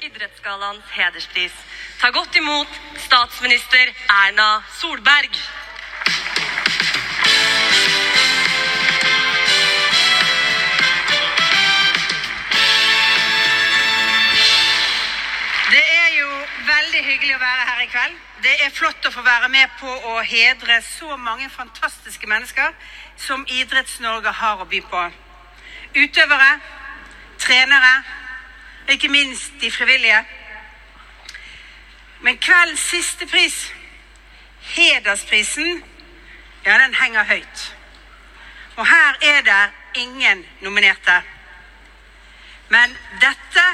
Idrettsgallaens hederspris. Ta godt imot statsminister Erna Solberg. Veldig hyggelig å være her i kveld. Det er flott å få være med på å hedre så mange fantastiske mennesker som Idretts-Norge har å by på. Utøvere, trenere, og ikke minst de frivillige. Men kveldens siste pris, hedersprisen, ja, den henger høyt. Og her er det ingen nominerte. Men dette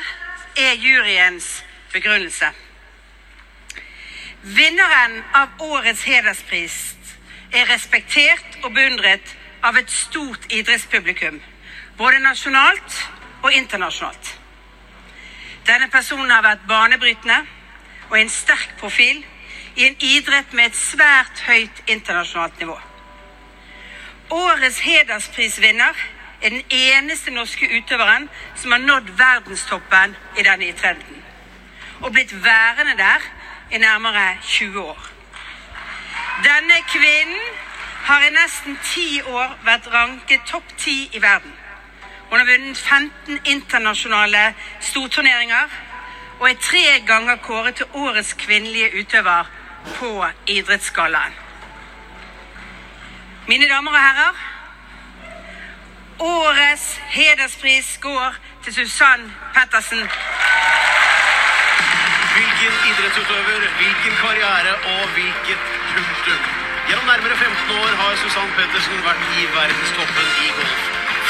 er juryens begrunnelse. Vinneren av årets hederspris er respektert og beundret av et stort idrettspublikum, både nasjonalt og internasjonalt. Denne personen har vært banebrytende og en sterk profil i en idrett med et svært høyt internasjonalt nivå. Årets hedersprisvinner er den eneste norske utøveren som har nådd verdenstoppen i denne idretten, og blitt værende der i nærmere 20 år. Denne kvinnen har i nesten ti år vært ranket topp ti i verden. Hun har vunnet 15 internasjonale storturneringer og er tre ganger kåret til årets kvinnelige utøver på Idrettsgallaen. Mine damer og herrer, årets hederspris går til Susann Pettersen. Hvilken idrettsutøver, hvilken karriere og hvilket punktum. Gjennom nærmere 15 år har Susann Pettersen vært i verdenstoppen i golf.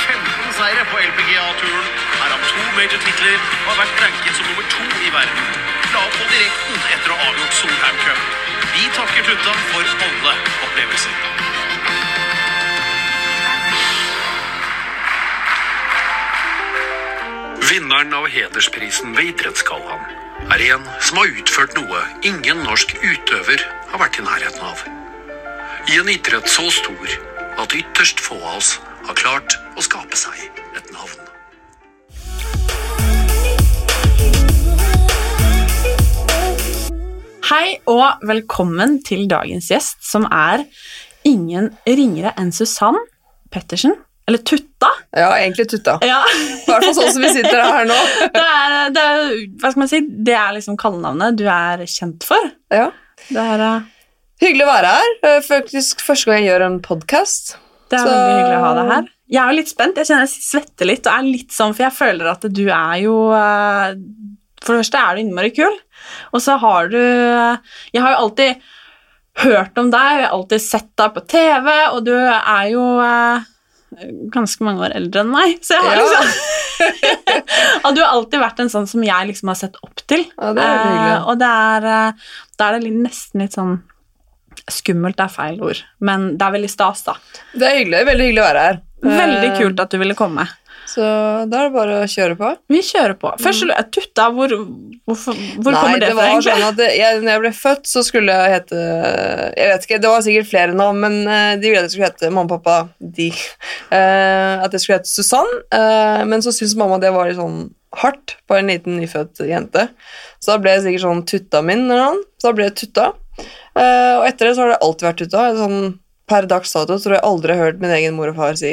15 seire på LPGA-turen, er av to major-titler og har vært ranket som nummer to i verden. La opp på direkten etter å ha avgjort Solheim Cup. Vi takker Tutta for alle opplevelser. Vinneren av hedersprisen ved Idrettsgallaen er en som har utført noe ingen norsk utøver har vært i nærheten av. I en idrett så stor at ytterst få av oss har klart å skape seg et navn. Hei og velkommen til dagens gjest, som er ingen ringere enn Susann Pettersen. Eller Tutta. Ja, egentlig tutta. Ja. I hvert fall sånn som vi sitter her nå. Det er, det er, hva skal man si, det er liksom kallenavnet du er kjent for. Ja. Det er, uh... Hyggelig å være her. Er Faktisk første gang jeg gjør en podkast. det er Så- veldig hyggelig å ha deg her. Jeg er jo litt spent. Jeg kjenner jeg svetter litt, og er litt sånn, for jeg føler at du er jo uh... For det første er du innmari kul, og så har du eh, Jeg har jo alltid hørt om deg, jeg har alltid sett deg på TV, og du er jo eh, ganske mange år eldre enn meg, så jeg har liksom Og du har alltid vært en sånn som jeg liksom har sett opp til. Ja, det er. Eh, og det er, eh, da er det litt, nesten litt sånn Skummelt er feil ord, men det er veldig stas, da. Det er hyggelig, veldig hyggelig å være her. Veldig Eh, kult at du ville komme. Så da er det bare å kjøre på. Vi kjører på. Først, jeg Tutta, hvor, hvor, hvor Nei, kommer det, det fra, var egentlig? sånn at jeg, når jeg ble født, så skulle jeg hete Jeg vet ikke, det var sikkert flere navn, men eh, de ville at jeg skulle hete mamma og pappa. De. Uh, at jeg skulle hete Susann. uh, men så syntes mamma det var litt sånn hardt på en liten nyfødt jente. Så da ble jeg sikkert sånn Tutta min eller noe. Så da ble jeg Tutta. Uh, og etter det så har det alltid vært Tutta. Sånn, per dags dato tror jeg aldri har hørt min egen mor og far si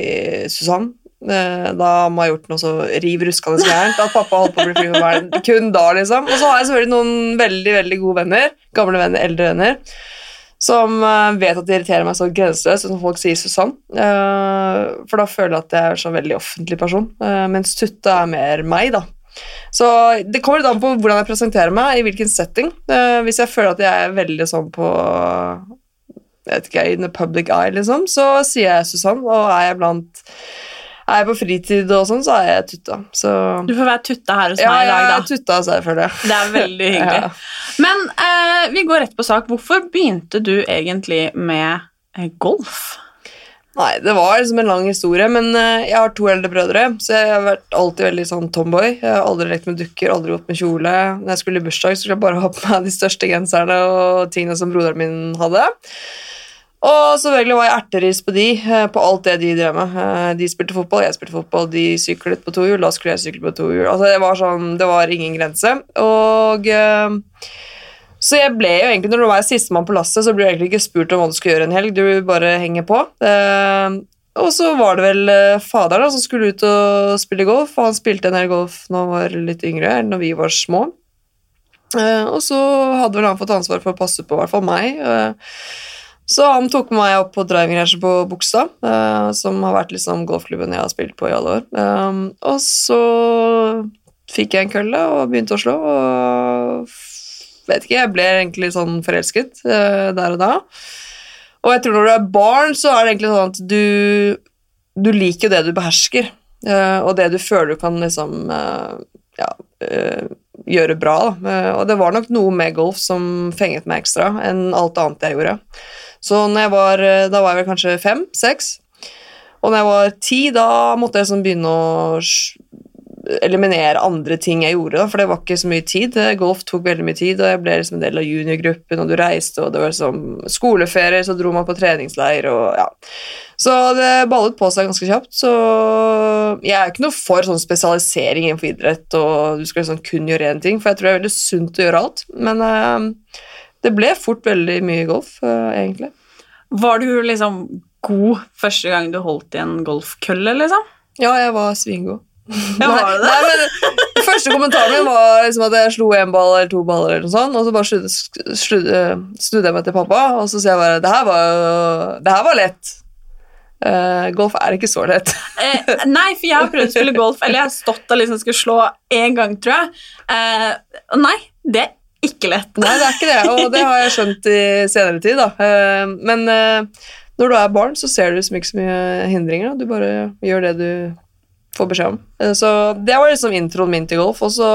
Susann. Eh, Da mamma har gjort noe så riv ruskende gærent at pappa holdt på å bli fly verden. Kun da, liksom. Og så har jeg selvfølgelig noen veldig veldig gode venner, gamle venner, eldre venner, som eh, vet at det irriterer meg så grenseløst når folk sier Susann. Eh, For da føler jeg at jeg er en så veldig offentlig person, mens Tutta er mer meg, da. Så det kommer litt an på hvordan jeg presenterer meg, i hvilken setting. Hvis jeg føler at jeg er veldig sånn på jeg vet ikke, in the public eye, liksom, så sier jeg Susann, og er jeg blant er jeg på fritid og sånn, så er jeg tutta. Så Du får være Tutta her hos ja, meg i dag, da. tutta, så jeg føler det. Det er veldig hyggelig. Ja. Men eh, vi går rett på sak. Hvorfor begynte du egentlig med eh, golf? Nei, det var liksom en lang historie, men eh, jeg har to eldre brødre, så jeg har vært alltid veldig sånn tomboy. Jeg har aldri lekt med dukker, aldri gått med kjole. Når jeg skulle i bursdag, så skulle jeg bare ha på meg de største genserne og tingene som broderen min hadde. Og selvfølgelig var jeg erteris på de, eh, på alt det de drev med. Eh, De spilte fotball, jeg spilte fotball, de syklet på to hjul, da skulle jeg sykle på to hjul. Altså, det var sånn, det var ingen grense. Og eh, så jeg ble jo egentlig, når du var sistemann på lasset, så ble du egentlig ikke spurt om hva du skulle gjøre en helg, du bare henger på. Og så var det vel fader da, som skulle ut og spille golf, og han spilte en del golf når han var litt yngre, eller når vi var små. Og så hadde vel han fått ansvar for å passe på i hvert fall meg. Så han tok meg opp på driving range på Bogstad, eh, som har vært liksom golfklubben jeg har spilt på i alle år. Um, og så fikk jeg en kølle og begynte å slå, og vet ikke, jeg ble egentlig sånn forelsket eh, der og da. Og jeg tror når du er barn, så er det egentlig sånn at du, du liker det du behersker, eh, og det du føler du kan liksom eh, ja, eh, gjøre bra. Da. Eh, og det var nok noe med golf som fenget meg ekstra enn alt annet jeg gjorde. Så når jeg var, eh, da var jeg vel kanskje fem-seks, og når jeg var ti, da måtte jeg sånn begynne å eliminere andre ting jeg gjorde, da, for det var ikke så mye tid. Golf tok veldig mye tid, og jeg ble liksom en del av juniorgruppen, og du reiste, og det var liksom skoleferie, så dro man på treningsleir, og ja. Så det ballet på seg ganske kjapt, så jeg er ikke noe for sånn spesialisering innenfor idrett, og du skal liksom kun gjøre én ting, for jeg tror det er veldig sunt å gjøre alt, men uh, det ble fort veldig mye golf, uh, egentlig. Var du liksom god første gang du holdt i en golfkølle, liksom? Ja, jeg var svingod. Ja, var det det? Nei, men første kommentaren min var liksom at jeg slo en ball eller to baller, eller noe sånt, og så bare snudde, snudde, snudde jeg meg til pappa, og så sier jeg bare det her var, det her var lett. Uh, golf er ikke så lett. Eh, nei, for jeg har prøvd å spille golf, eller jeg har stått og liksom skulle slå én gang, tror jeg. Eh, nei, det er ikke lett. Nei, det er ikke det, og det har jeg skjønt i senere tid. da. Eh, men eh, når du er barn, så ser du liksom ikke så mye hindringer. Da. Du bare gjør det du får beskjed om. Eh, så det var liksom introen min til golf. Og så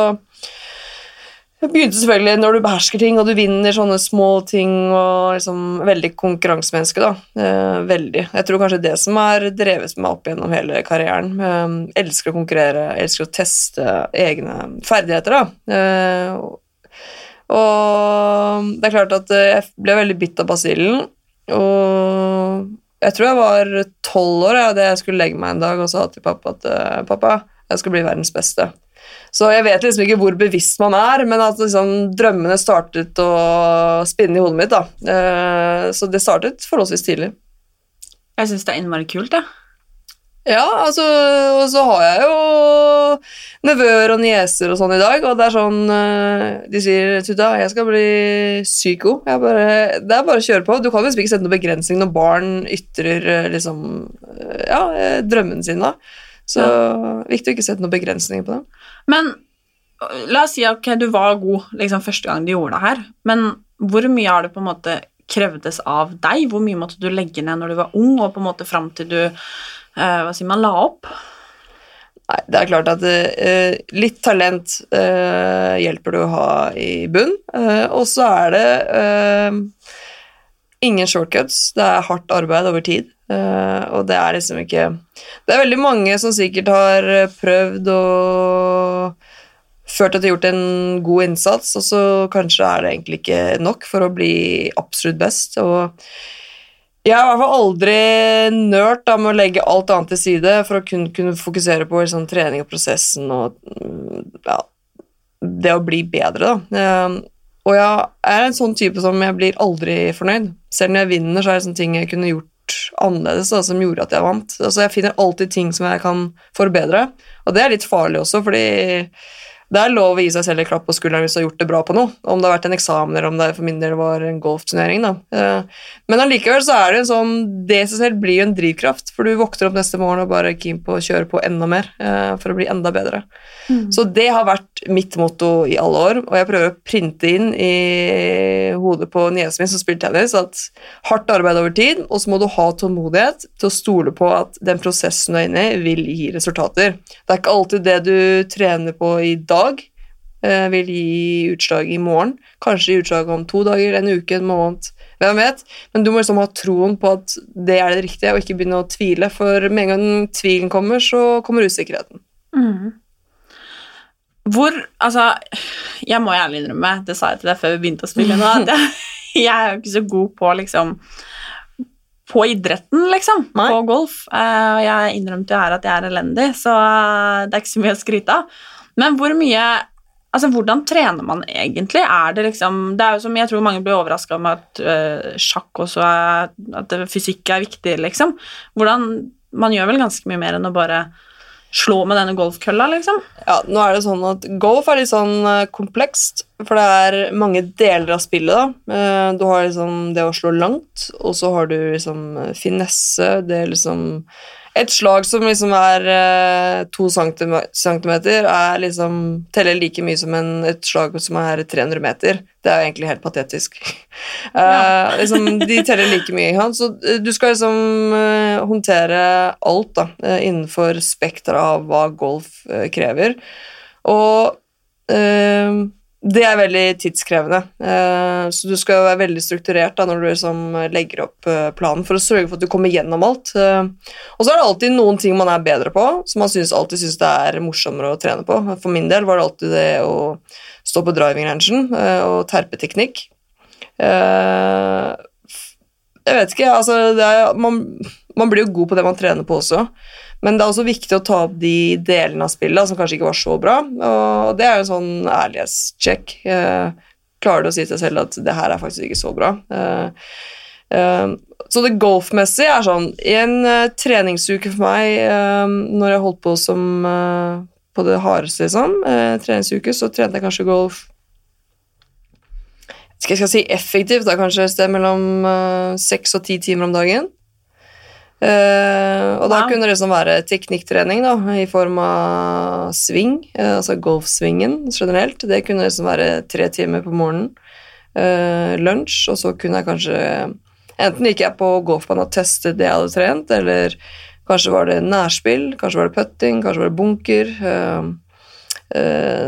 begynte selvfølgelig når du behersker ting, og du vinner sånne små ting, og liksom veldig konkurransemenneske, da. Eh, veldig. Jeg tror kanskje det som har drevet meg opp gjennom hele karrieren. Jeg elsker å konkurrere, elsker å teste egne ferdigheter, da. Eh, og det er klart at eh, jeg ble veldig bitt av basillen. Og jeg tror jeg var tolv år da jeg skulle legge meg en dag og sa til pappa at eh, pappa, jeg skal bli verdens beste. Så jeg vet liksom ikke hvor bevisst man er, men at liksom drømmene startet å spinne i hodet mitt. da. Eh, Så det startet forholdsvis tidlig. Jeg syns det er innmari kult, jeg. Altså, og så har jeg jo nevøer og nieser og sånn i dag, og det er sånn eh, De sier 'Tuta, jeg skal bli psyko'. bare, det er bare å kjøre på. Du kan liksom ikke sette noen begrensning når barn ytrer eh, liksom eh, Ja, drømmen sin, da. Så viktig å ikke sette noen begrensninger på dem. Men la oss si at okay, du var god liksom, første gang du gjorde det her, men hvor mye har det på en måte krevdes av deg? Hvor mye måtte du legge ned når du var ung, og på en måte fram til du hva sier man, la opp? Nei, det er klart at eh, litt talent eh, hjelper du å ha i bunn, eh, og så er det eh, ingen shortcuts. Det er hardt arbeid over tid, eh, og det er liksom ikke Det er veldig mange som sikkert har eh, prøvd og følt at de har gjort en god innsats, og så kanskje er det egentlig ikke nok for å bli absolutt best. og jeg har i hvert fall aldri nørt med å legge alt annet til side for å kun kunne fokusere på liksom, trening og prosessen og mm, ja, det å bli bedre. Da. Eh, Og jeg er en sånn type som jeg blir aldri fornøyd. Selv når jeg vinner, så er det sånne ting jeg kunne gjort annerledes da, som gjorde at jeg vant. Altså, jeg finner alltid ting som jeg kan forbedre, og det er litt farlig også, fordi det er lov å gi seg selv en klapp på skulderen hvis du har gjort det bra på noe. Om det har vært en eksamen eller om det for min del var en golfturnering. da. Eh, Men allikevel så er det en sånn Det i seg selv blir jo en drivkraft, for du våkner opp neste morgen og bare er keen på å kjøre på enda mer eh, for å bli enda bedre. Så det har vært mitt motto i alle år, og jeg prøver å printe inn i hodet på niesen min som spiller tennis, at hardt arbeid over tid, og så må du ha tålmodighet til å stole på at den prosessen du er inne i, vil gi resultater. Det er ikke alltid det du trener på i dag, eh, vil gi utslag i morgen. Kanskje gi utslag om to dager, en uke, en måned. Hvem vet? Men du må liksom ha troen på at det er det riktige, og ikke begynne å tvile. For med en gang tvilen kommer, så kommer usikkerheten. Hvor Altså, jeg må ærlig innrømme, det sa jeg til deg før vi begynte å spille nå, at jeg, jeg er jo ikke så god på liksom på idretten, liksom. Nei. På golf. Eh, Og jeg innrømte jo her at jeg er elendig, så eh, det er ikke så mye å skryte av. Men hvor mye Altså, hvordan trener man egentlig? Er det liksom Det er jo som jeg tror mange blir overraska med at øh, sjakk også er At fysikk er viktig, liksom. Hvordan Man gjør vel ganske mye mer enn å bare slå med denne golfkølla, liksom. Ja, nå er det sånn at golf er litt sånn eh, komplekst, for det er mange deler av spillet, da. Eh, Du har liksom det å slå langt, og så har du liksom finesse, det er liksom Et slag som liksom er eh, to centimeter, er liksom teller like mye som en, et slag som er 300 meter. Det er jo egentlig helt patetisk. Eh, liksom, de teller like mye, Ja. så eh, du skal liksom eh, håndtere alt da, eh, innenfor spekteret av hva golf eh, krever. Og eh, det er veldig tidskrevende, eh, så du skal være veldig strukturert da, når du liksom legger opp eh, planen for å sørge for at du kommer gjennom alt. Eh, og så er det alltid noen ting man er bedre på, som man synes, alltid syns det er morsommere å trene på. For min del var det alltid det å stå på driving rangen og terpeteknikk. Jeg vet ikke, altså er, man, man blir jo god på det man trener på også, men det er også viktig å ta opp de delene av spillet som kanskje ikke var så bra, og det er jo en sånn ærlighetssjekk. Eh, klarer du å si til deg selv at det her er faktisk ikke så bra? Eh, eh, så det golfmessige er sånn I en treningsuke for meg, når jeg holdt på som på det hardeste, liksom, treningsuke, så trente jeg kanskje golf skal jeg si effektivt, da kanskje et sted mellom seks og ti timer om dagen. Eh, og da Wow. kunne det liksom være teknikktrening da, i form av sving, uh, altså golfsvingen generelt. Det kunne liksom være tre timer på morgenen, Uh, lunsj, og så kunne jeg kanskje Enten gikk jeg på golfbanen og testet det jeg hadde trent, eller kanskje var det nærspill, kanskje var det putting, kanskje var det bunker,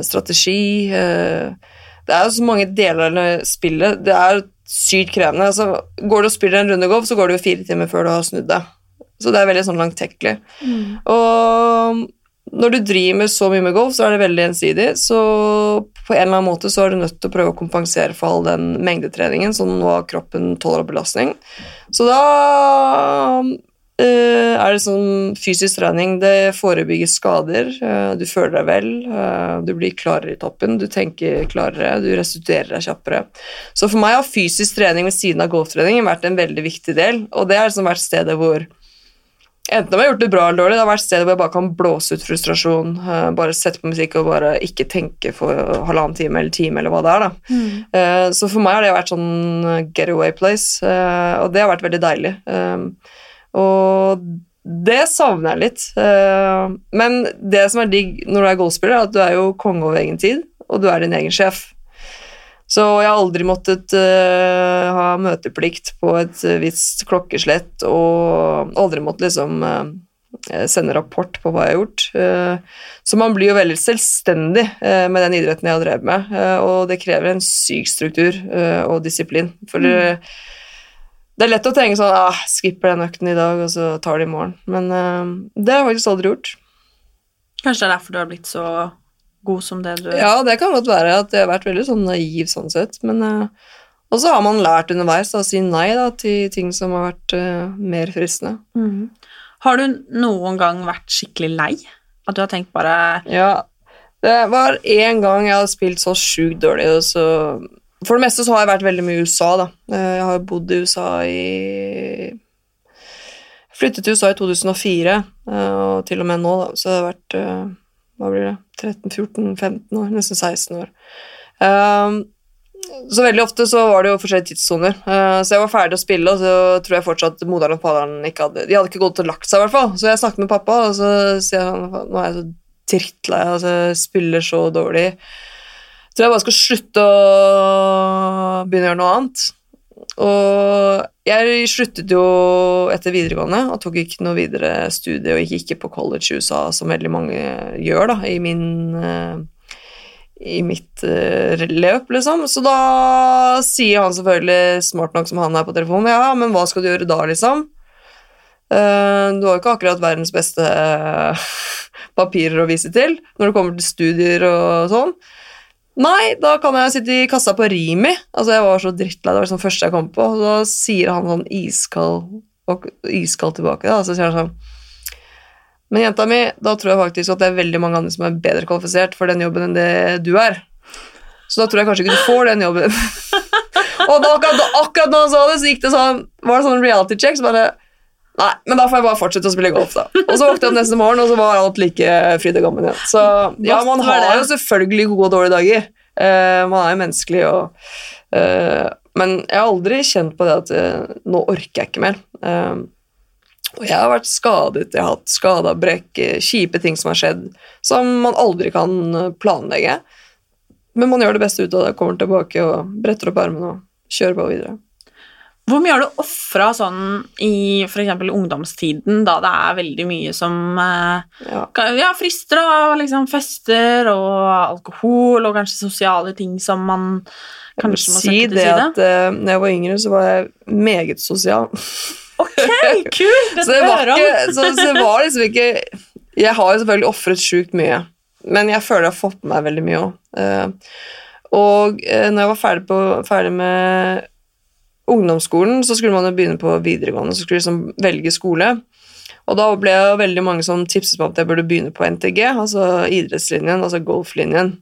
strategi Det er jo så mange deler av spillet. Det er sykt krevende. Altså, går du og spiller en runde golf, så går det jo fire timer før du har snudd deg. Så det er veldig sånn langtekkelig. Og når du driver med så mye med golf, så er det veldig ensidig. Så på en eller annen måte så er du nødt til å prøve å kompensere for all den mengdetreningen som nå kroppen tåler av belastning. Så da Uh, er det sånn fysisk trening. Det forebygger skader. Uh, du føler deg vel. Uh, du blir klarere i toppen. Du tenker klarere. Du restituerer deg kjappere. Så for meg har fysisk trening ved siden av golftrening vært en veldig viktig del, og det har liksom vært stedet hvor Enten om jeg har gjort det bra eller dårlig, det har vært stedet hvor jeg bare kan blåse ut frustrasjon, eh, bare sette på musikk og bare ikke tenke for halvannen time eller time eller hva det er. da. Mm. så for meg har det vært sånn getaway place, eh, og det har vært veldig deilig. Eh, og det savner jeg litt. Eh, men det som er digg når du er golfspiller, er at du er jo konge over egen tid, og du er din egen sjef. Så jeg har aldri måttet uh, ha møteplikt på et eh, visst klokkeslett, og aldri måttet liksom uh, sende rapport på hva jeg har gjort. Så man blir jo veldig selvstendig med den idretten jeg har drevet med, og det krever en syk struktur og disiplin. For det, det er lett å tenke sånn ah, skipper den økten i dag, og så tar det i morgen. Men det har jeg faktisk aldri gjort. Kanskje det er derfor du har blitt så god som det du Ja, det kan godt være at jeg har vært veldig sånn naiv sånn sett, men uh, Og så har man lært underveis da, å si nei da, til ting som har vært uh, mer fristende. Mhm. Har du noen gang vært skikkelig lei? At du har tenkt bare Ja, det var én gang jeg hadde spilt så sjukt dårlig, og så For det meste så har jeg vært veldig mye i USA, da. Eh, Jeg har bodd i USA i flyttet til USA i 2004, eh, og til og med nå, da, så det har vært Hva blir det? 13-14-15 år, nesten 16 år. Um, så veldig ofte så var det jo forskjellige tidssoner. Uh, så jeg var ferdig å spille, og så tror jeg fortsatt moderen og faderen ikke hadde De hadde ikke gått og lagt seg, i hvert fall. Så jeg snakket med pappa, og så sier han nå er jeg så drittlei, altså, jeg spiller så dårlig. Jeg tror jeg bare skal slutte å begynne å gjøre noe annet. Og jeg sluttet jo etter videregående og tok ikke noe videre studie og gikk ikke på college i USA, som veldig mange gjør da, i min, eh, i mitt eh, løp, liksom. Så da sier han selvfølgelig, smart nok som han er på telefonen, ja, men hva skal du gjøre da, liksom? Eh, du har jo ikke akkurat verdens beste papirer å vise til når det kommer til studier og sånn. Nei, da kan jeg sitte i kassa på Rimi. Altså, jeg var så drittlei, det var liksom første jeg kom på. Og da sier han sånn iskald, og iskald tilbake, da, så sier han sånn Men jenta mi, da tror jeg faktisk at det er veldig mange andre som er bedre kvalifisert for den jobben enn det du er. Så da tror jeg kanskje ikke du får den jobben. og da, akkurat, akkurat når han sa det, så gikk det sånn, var det sånn reality check. så bare Nei, men da får jeg bare fortsette å spille golf, da. Og så våknet jeg opp neste morgen, og så var alt like fryd og gammen igjen. Så ja, man har jo selvfølgelig gode og dårlige dager. Uh, man er jo menneskelig, og uh, Men jeg har aldri kjent på det at uh, nå orker jeg ikke mer. Og jeg har vært skadet, jeg har hatt skada brekk, kjipe ting som har skjedd, som man aldri kan planlegge. Men man gjør det beste ut av det, kommer tilbake og bretter opp ermene og kjører på videre. Hvor mye har du ofra sånn i f.eks. ungdomstiden, da det er veldig mye som eh, Ja. ja, frister av liksom fester og alkohol og kanskje sosiale ting som man kanskje må si sette til det side? at uh, når jeg var yngre, så var jeg meget sosial. Ok, kult! Dette så, det var hører om. så, så det var liksom ikke Jeg har jo selvfølgelig ofret sjukt mye, men jeg føler jeg har fått med meg veldig mye òg. og uh, når jeg var ferdig, på, ferdig med ungdomsskolen, så skulle man jo begynne på videregående, så skulle liksom velge skole. Og da ble jo veldig mange som tipset meg at jeg burde begynne på NTG, altså idrettslinjen, altså golflinjen.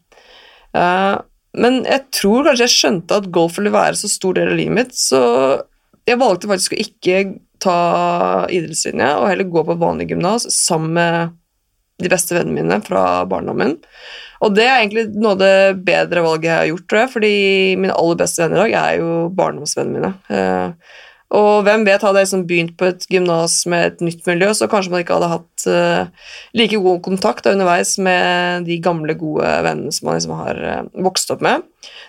Uh, men jeg tror kanskje jeg skjønte at golf ville være så stor del av livet mitt, så jeg valgte faktisk å ikke ta idrettslinje og heller gå på vanlig gymnas sammen med de beste vennene mine fra barndommen. Og det er egentlig noe av det bedre valget jeg har gjort, tror jeg, fordi mine aller beste venner i dag er jo barndomsvennene mine. Eh, og hvem vet, hadde jeg liksom begynt på et gymnas med et nytt miljø, så kanskje man ikke hadde hatt eh, like god kontakt underveis med de gamle, gode vennene som man liksom har eh, vokst opp med.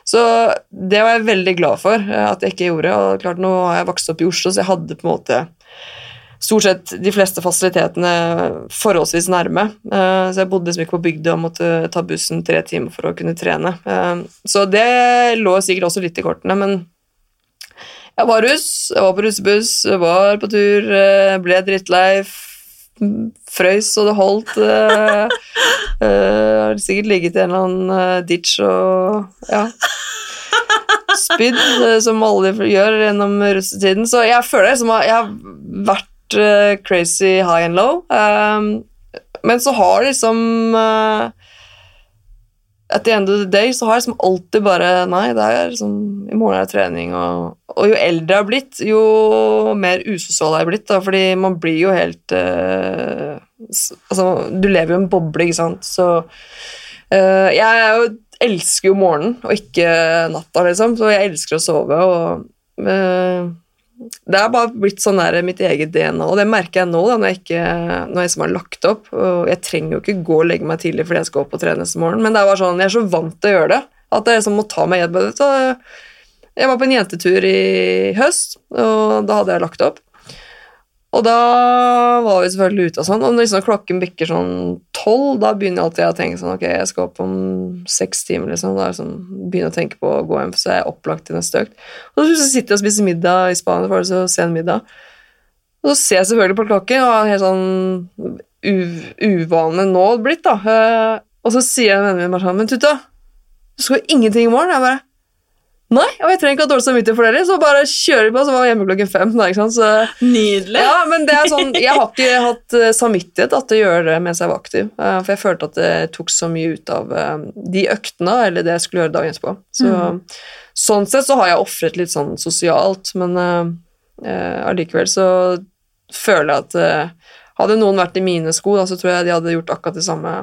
Så det var jeg veldig glad for at jeg ikke gjorde. Og klart, nå har jeg vokst opp i Oslo, så jeg hadde på en måte stort sett de fleste fasilitetene forholdsvis nærme. Eh, Så jeg bodde liksom ikke på bygda og måtte ta bussen tre timer for å kunne trene. Eh, Så det lå sikkert også litt i kortene, men jeg var russ, jeg var på russebuss, jeg var på tur, eh, ble drittlei, frøys og det holdt. Har sikkert ligget i en eller annen ditch og ja spydd, som alle gjør gjennom russetiden. Så jeg føler det som at jeg har vært eh, crazy high and low. Um, men så har liksom uh, At the end of the day så har jeg liksom alltid bare Nei, det er liksom I morgen er det trening, og, og jo eldre jeg har blitt, jo mer usosial jeg har blitt, da, fordi man blir jo helt uh, Altså, du lever jo i en boble, ikke sant, så uh, Jeg er jo elsker jo morgenen og ikke natta, liksom, så jeg elsker å sove. og eh, Det er bare blitt sånn der mitt eget DNA, og det merker jeg nå da, når jeg, ikke, når jeg liksom har lagt opp. og Jeg trenger jo ikke gå og legge meg tidlig fordi jeg skal opp og trene neste morgen, men det er bare sånn, jeg er så vant til å gjøre det at jeg liksom må ta meg i det. jeg var på en jentetur i høst, og da hadde jeg lagt opp. Og da var vi selvfølgelig ute og sånn, og når liksom klokken bikker sånn tolv, da begynner jeg alltid å tenke sånn, ok, jeg skal opp om seks timer, liksom, da sånn, begynner jeg å tenke på å gå hjem, for så er jeg opplagt til neste økt. Og så sitter jeg og spiser middag i Spania, for det så sen middag, og så ser jeg selvfølgelig på klokken, og er helt sånn uvane nå blitt da, Eh, og så sier jeg vennene mine bare sånn, men Tutta, du skal jo ingenting i morgen, jeg bare, nei, og jeg trenger ikke ha dårlig samvittighet for det, så bare kjører vi på, så var jeg hjemme klokken fem, da, så... Nydelig. Ja, men det er sånn, Jeg har ikke hatt eh, samvittighet da, til å gjøre det mens jeg var aktiv. eh, For jeg følte at det tok så mye ut av eh, de øktene eller det jeg skulle gjøre dagen etterpå. Så, Sånn sett så har jeg ofret litt sånn sosialt, men allikevel så føler jeg at uh, hadde noen vært i mine sko, da, så tror jeg de hadde gjort akkurat de samme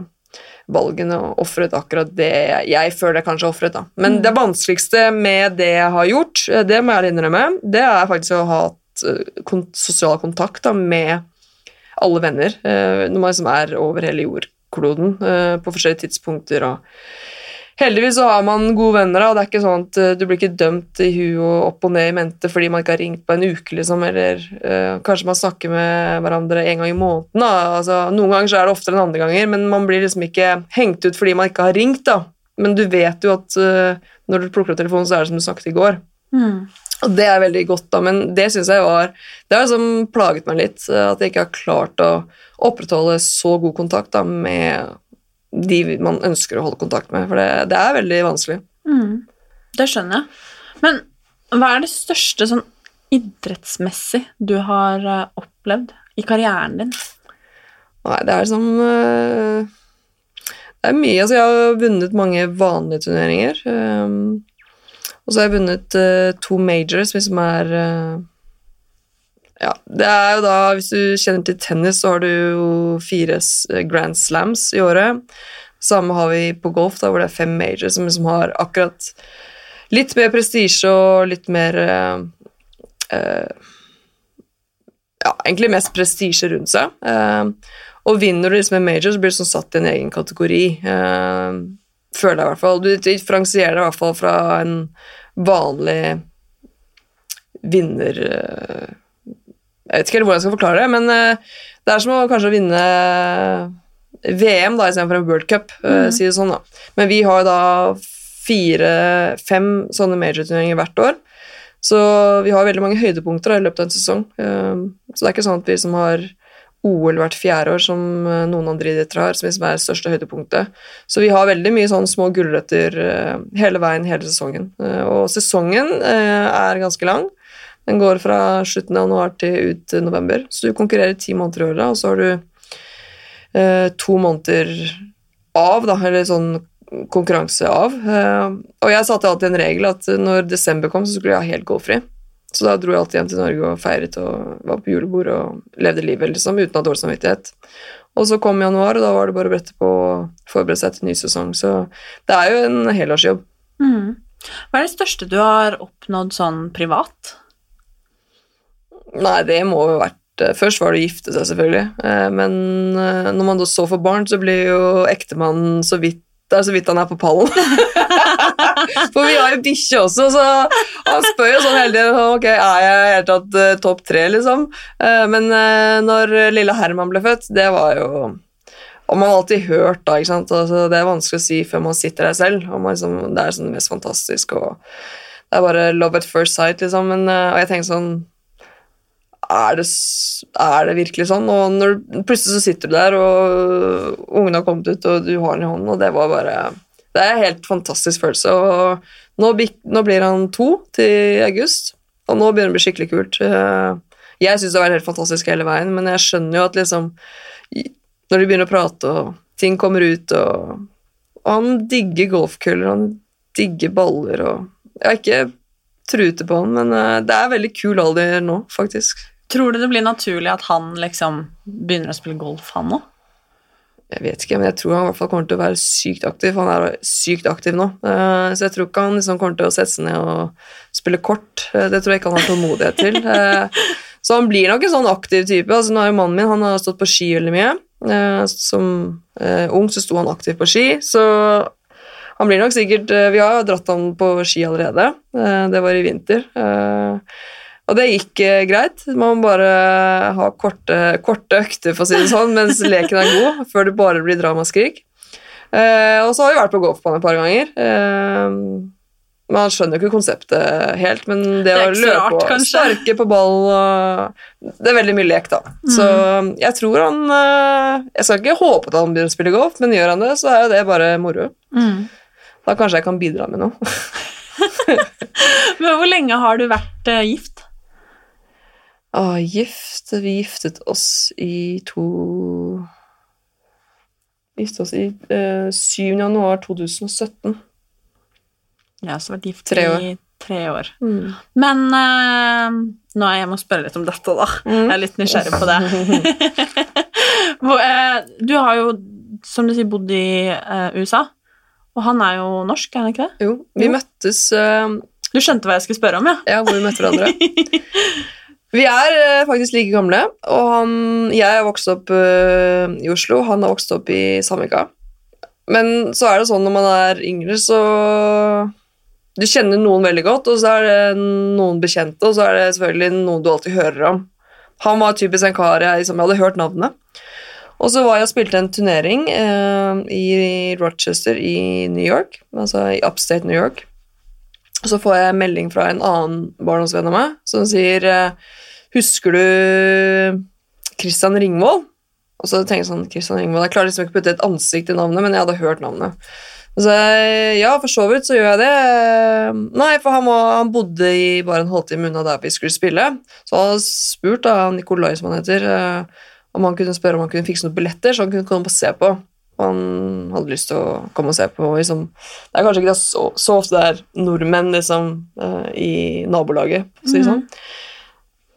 valgene og ofret akkurat det jeg, føler jeg kanskje har ofret. da. Men det vanskeligste med det jeg har gjort, eh, det må jeg innrømme, det er faktisk å ha hatt eh, sosial kontakt da, med alle venner eh, når man liksom er over hele jordkloden på forskjellige tidspunkter. og Heldigvis så har man gode venner, og det er ikke sånn at eh, du blir ikke dømt i huet og opp og ned i mente fordi man ikke har ringt på en uke, liksom, eller uh, kanskje man snakker med hverandre en gang i måneden. Da. Altså, noen ganger så er det oftere enn andre ganger, men man blir liksom ikke hengt ut fordi man ikke har ringt, da. men du vet jo at uh, når du plukker opp telefonen, så er det som du snakket i går. Mm. Og det er veldig godt, da, men det syns jeg var Det har liksom plaget meg litt, at jeg ikke har klart å opprettholde så god kontakt da, med de man ønsker å holde kontakt med, for det, det er veldig vanskelig. Mm. Det skjønner jeg. Men hva er det største sånn idrettsmessig du har eh, opplevd i karrieren din? Nei, det er som eh, Det er mye. Altså, jeg har vunnet mange vanlige turneringer. ehm, og så har jeg vunnet eh, to majors, hvis som er eh, Ja, det er jo da Hvis du kjenner til tennis, så har du jo fire eh, grand slams i året. Samme har vi på golf, da, hvor det er fem majors som som har akkurat litt mer prestisje og litt mer eh, ja, egentlig mest prestisje rundt seg. Uh, og vinner du liksom en major, så blir du sånn satt i en egen kategori. Uh, føler jeg i hvert fall. Du differensierer deg i hvert fall fra en vanlig vinner eh, Jeg vet ikke helt hvordan jeg skal forklare det, men eh, det er som å kanskje vinne VM da, istedenfor en World Cup, mm. si det sånn. da. Men vi har da fire-fem sånne major-turneringer hvert år. Så vi har veldig mange høydepunkter da, i løpet av en sesong. Eh, Så det er ikke sånn at vi som har OL hvert fjerde år, som eh, noen andre idretter har, som liksom er det største høydepunktet. Så vi har veldig mye sånn små gulrøtter eh, hele veien, hele sesongen. Eh, Og sesongen eh, er ganske lang. Den går fra slutten av januar til ut november. Så du konkurrerer ti måneder i året, og så har du eh, to måneder av, da, eller sånn konkurranse av. Eh, og jeg satte alltid en regel at når desember kom, så skulle jeg ha helt gåfri. Så da dro jeg alltid hjem til Norge og feiret og var på julebord og levde livet liksom, uten å ha dårlig samvittighet. Og så kom januar, og da var det bare å brette på å forberede seg til ny sesong. Så det er jo en helårsjobb. Mm. Hva er det største du har oppnådd sånn privat? Nei, det må jo ha vært eh, Først var det å gifte seg, selvfølgelig. Eh, Men eh, når man da så får barn, så blir jo ektemannen så vidt det er så vidt han er på pallen. For vi har jo bikkje også, så han spør jo sånn hele tiden ok, er jeg i hele tatt topp tre, liksom. Men når lille Herman ble født, det var jo og man har alltid hørt, da. ikke sant? Altså, det er vanskelig å si før man sitter der selv. Man liksom, det er sånn det mest fantastiske. og Det er bare love at first sight, liksom. Men, og jeg tenker sånn er det, er det virkelig sånn? Og når, plutselig så sitter du der, og ungen har kommet ut, og du har den i hånden, og det var bare Det er en helt fantastisk følelse. Og nå, nå blir han to til august, og nå begynner det å bli skikkelig kult. Eh, Jeg syns det har vært helt fantastisk hele veien, men jeg skjønner jo at liksom Når de begynner å prate, og ting kommer ut, og, og han digger golfkøller, han digger baller, og Jeg har ikke trute på han, men eh, det er veldig kul alder nå, faktisk. Tror du det blir naturlig at han liksom begynner å spille golf, han òg? Jeg vet ikke, men jeg tror han i hvert fall kommer til å være sykt aktiv. Han er sykt aktiv nå, eh, så jeg tror ikke han liksom kommer til å sette seg ned og spille kort. Eh, Det tror jeg ikke han har tålmodighet til. Eh, Så han blir nok en sånn aktiv type. Altså, nå er jo mannen min han har stått på ski veldig mye. Som ung så sto han aktiv på ski, så han blir nok sikkert Vi har jo dratt han på ski allerede. Det var i vinter. Eh, Og det gikk eh, greit. Man må bare ha korte, korte økter, for å si det sånn, mens leken er god, før det bare blir dramaskrik. Eh, og så har vi vært på golfbanen et par ganger. Eh, man skjønner jo ikke konseptet helt, men det, Det å løpe rart, og sparke på ball og Det er veldig mye lek, da. Så jeg tror han eh, Jeg skal ikke håpe at han begynner å spille golf, men gjør han det, så er jo det bare moro. Mm. Da kanskje jeg kan bidra med noe. Men hvor lenge har du vært eh, gift? Ah, gift Vi giftet oss i to giftet oss i eh, 7. januar 2017. Jeg har vært gift Tre år. i tre år. Men eh, nå jeg må spørre litt om dette, da. Mm. Jeg er litt nysgjerrig på det. Eh, du har jo, som du sier, bodd i eh, USA. Og han er jo norsk, er han ikke det? Jo, vi Jo. møttes eh, Du skjønte hva jeg skulle spørre om, ja? Ja, hvor vi møtte hverandre. Vi er eh, faktisk like gamle, og han, jeg har vokst opp eh, i Oslo, han har vokst opp i Sandvika. Men så er det sånn når man er yngre, så Du kjenner noen veldig godt, og så er det noen bekjente, og så er det selvfølgelig noen du alltid hører om. Han var typisk en kar jeg, liksom, jeg hadde hørt navnet. Og så var jeg og spilte en turnering eh, i Rochester i New York, altså i upstate New York. Og så får jeg melding fra en annen barndomsvenn av meg som sier eh, Husker du Christian Ringvold? Og så tenker jeg sånn, Christian Ringvold, Jeg klarer liksom ikke å putte et ansikt i navnet, men jeg hadde hørt navnet. Og så jeg, ja, for så vidt så gjør jeg det. Nei, for han, var, han bodde i bare en halvtime unna der vi skulle spille. Så han hadde spurt da, Nikolai, som han heter, eh, om han kunne spørre om han kunne fikse noen billetter, så han kunne komme og se på. Han hadde lyst til å komme og se på. Liksom. Det er kanskje ikke så, så ofte det er nordmenn liksom, uh, i nabolaget, for å si det sånn.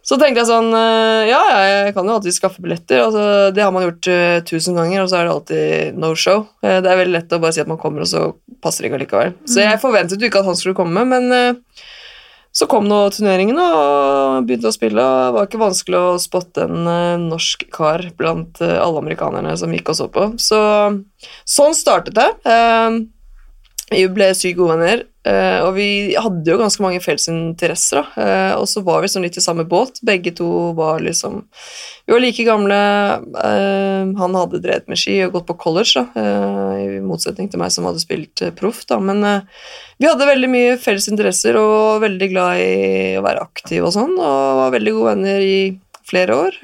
Så tenkte jeg sånn eh, Ja, jeg kan jo alltid skaffe billetter. Altså, det har man gjort uh, tusen ganger, og så er det alltid no show. Uh, det er veldig lett å bare si at man kommer, og så passer det ikke allikevel. Så jeg forventet jo ikke at han skulle komme, men eh, så kom nå turneringen og begynte å spille, og det var ikke vanskelig å spotte en eh, norsk kar blant eh, alle amerikanerne som gikk og så på. Så sånn startet det. Vi ble sykt gode venner, eh, og vi hadde jo ganske mange felles interesser. Eh, og så var vi sånn litt i samme båt. Begge to var liksom Vi var like gamle. Eh, Han hadde drevet med ski og gått på college, da, i motsetning til meg som hadde spilt proff. da. Men vi hadde veldig mye felles interesser og veldig glad i å være aktiv og sånn, og var veldig gode venner i flere år.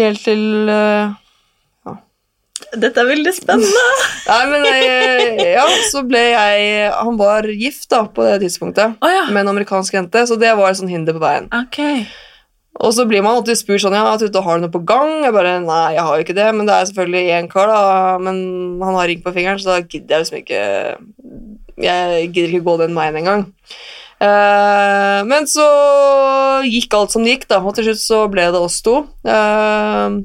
Helt til Dette er veldig spennende. Nei, men jeg, ja, så ble jeg Han var gift da på det tidspunktet oh, ja. med en amerikansk jente, så det var et sånn hinder på veien. Okay. Og så blir man alltid spurt sånn Ja, Tutte, har du noe på gang? Jeg bare Nei, jeg har jo ikke det, men det er selvfølgelig én kar, da. Men han har ring på fingeren, så da gidder jeg liksom ikke Jeg gidder ikke gå den veien engang. Uh, men så gikk alt som det gikk, da, og til slutt så ble det oss to. Eh,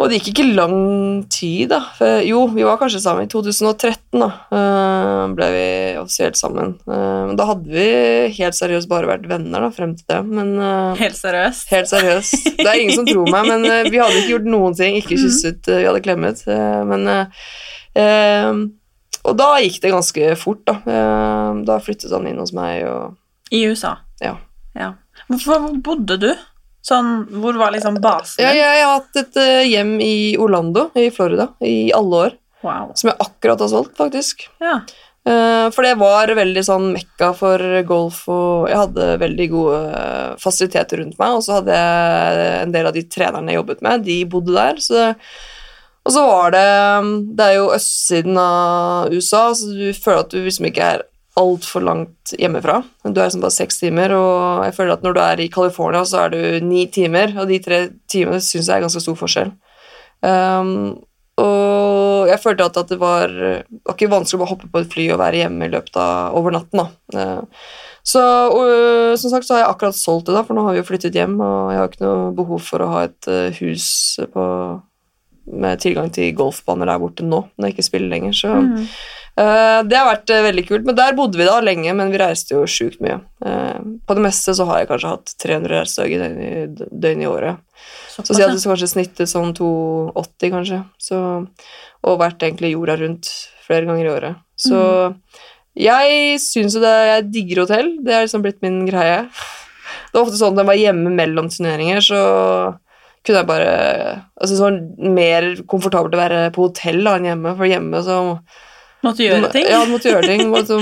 og det gikk ikke lang tid, da. For, jo, vi var kanskje sammen i 2013, da. eh, ble vi offisielt sammen. Eh, men da hadde vi helt seriøst bare vært venner da, frem til det. Men eh, Helt seriøst. helt seriøst. Det er ingen som tror meg, men vi hadde ikke gjort noen ting. Ikke kysset, eh, vi hadde klemmet. men Og da gikk det ganske fort, da. Da flyttet han inn hos meg, og I USA. ja. Ja. Hvor bodde du? Sånn, hvor var liksom basen Ja, din? jeg har hatt et eh, hjem i Orlando i Florida i alle år, Wow. som jeg akkurat har solgt, faktisk. Ja. Eh, For det var veldig sånn mekka for golf, og jeg hadde veldig gode fasiliteter rundt meg, og så hadde jeg en del av de trenerne jeg jobbet med, de bodde der, så og så var det Det er jo østsiden av USA, så du føler at du liksom ikke er altfor langt hjemmefra. Du er liksom bare seks timer, og jeg føler at når du er i California, så er du ni timer, og de tre timene syns jeg er ganske stor forskjell. Um, og jeg følte at, at det var, var ikke vanskelig å bare hoppe på et fly og være hjemme i løpet av over natten. da. Eh, Så og, som sagt så har jeg akkurat solgt det, da, for nå har vi jo flyttet hjem, og jeg har ikke noe behov for å ha et eh, hus på, med tilgang til golfbaner der borte nå, når jeg ikke spiller lenger. Så eh, det har vært eh, veldig kult. Men der bodde vi da lenge, men vi reiste jo sjukt mye. Eh, på det meste så har jeg kanskje hatt 300 reisedager i døgnet i, året. Så jeg det kanskje snittet sånn 280, kanskje. Så, og vært egentlig jorda rundt flere ganger i året. Så jeg syns jo det Jeg digger hotell. Det er liksom blitt min greie. Det var ofte sånn at jeg var hjemme mellom turneringer, så kunne jeg bare Altså sånn mer komfortabelt å være på hotell da, enn hjemme, for hjemme så Måtte gjøre ting? ja, du måtte gjøre ting. Måtte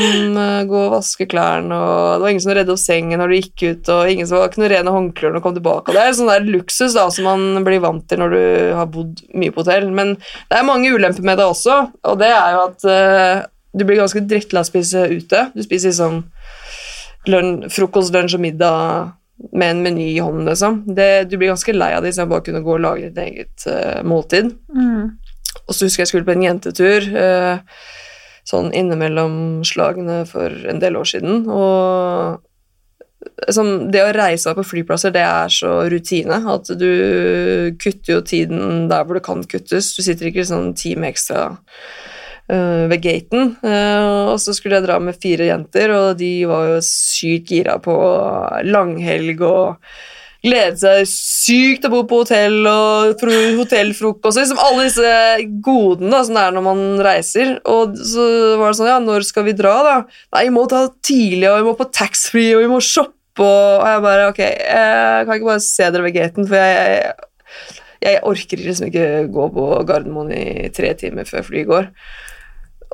gå og vaske klærne, og det var ingen som redde opp sengen når du gikk ut, og ingen som var ikke noe rene håndklær når du kom tilbake. Det er sånn der luksus da, som man blir vant til når du har bodd mye på hotell. Men det er mange ulemper med det også, og det er jo at uh, du blir ganske drittlei av å spise ute. Du spiser liksom løn, frokost, lunsj og middag med en meny i hånden, liksom. Det, du blir ganske lei av det istedenfor bare kunne gå og lage ditt eget uh, måltid. Mm. Og så husker jeg skulle på en jentetur eh, sånn innimellom slagene for en del år siden. Og sånn, det å reise på flyplasser, det er så rutine at du kutter jo tiden der hvor det kan kuttes. Du sitter ikke sånn en time ekstra eh, ved gaten. Eh, og så skulle jeg dra med fire jenter, og de var jo sykt gira på langhelg og glede seg sykt til å bo på hotell og hotellfrokost. Liksom alle disse godene da, som det er når man reiser. Og så var det sånn, ja, når skal vi dra, da? Nei, vi må ta tidlig, og vi må på taxfree, og vi må shoppe, og, jeg bare, ok, jeg kan ikke bare se dere ved gaten, for jeg, Jeg orker liksom ikke gå på Gardermoen i tre timer før flyet går.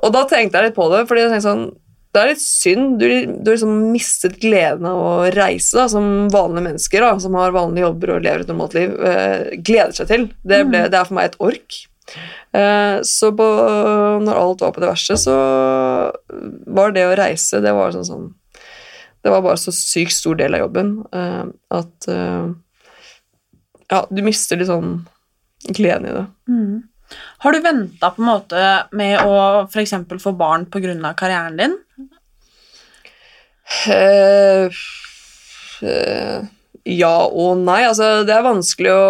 Og da tenkte jeg litt på det, fordi jeg tenkte sånn det er litt synd. Du, du har liksom mistet gleden av å reise da, som vanlige mennesker da, som har vanlige jobber og lever et normalt liv. uh, gleder seg til. Det, ble, det er for meg et ork. Eh, så på, når alt var på det verste, så var det å reise det var sånn, sånn Det var bare så sykt stor del av jobben eh, at Ja, du mister litt sånn gleden i det. Har du venta med å f.eks. få barn pga. karrieren din? Eh, uh, ja og nei. Altså, det er vanskelig å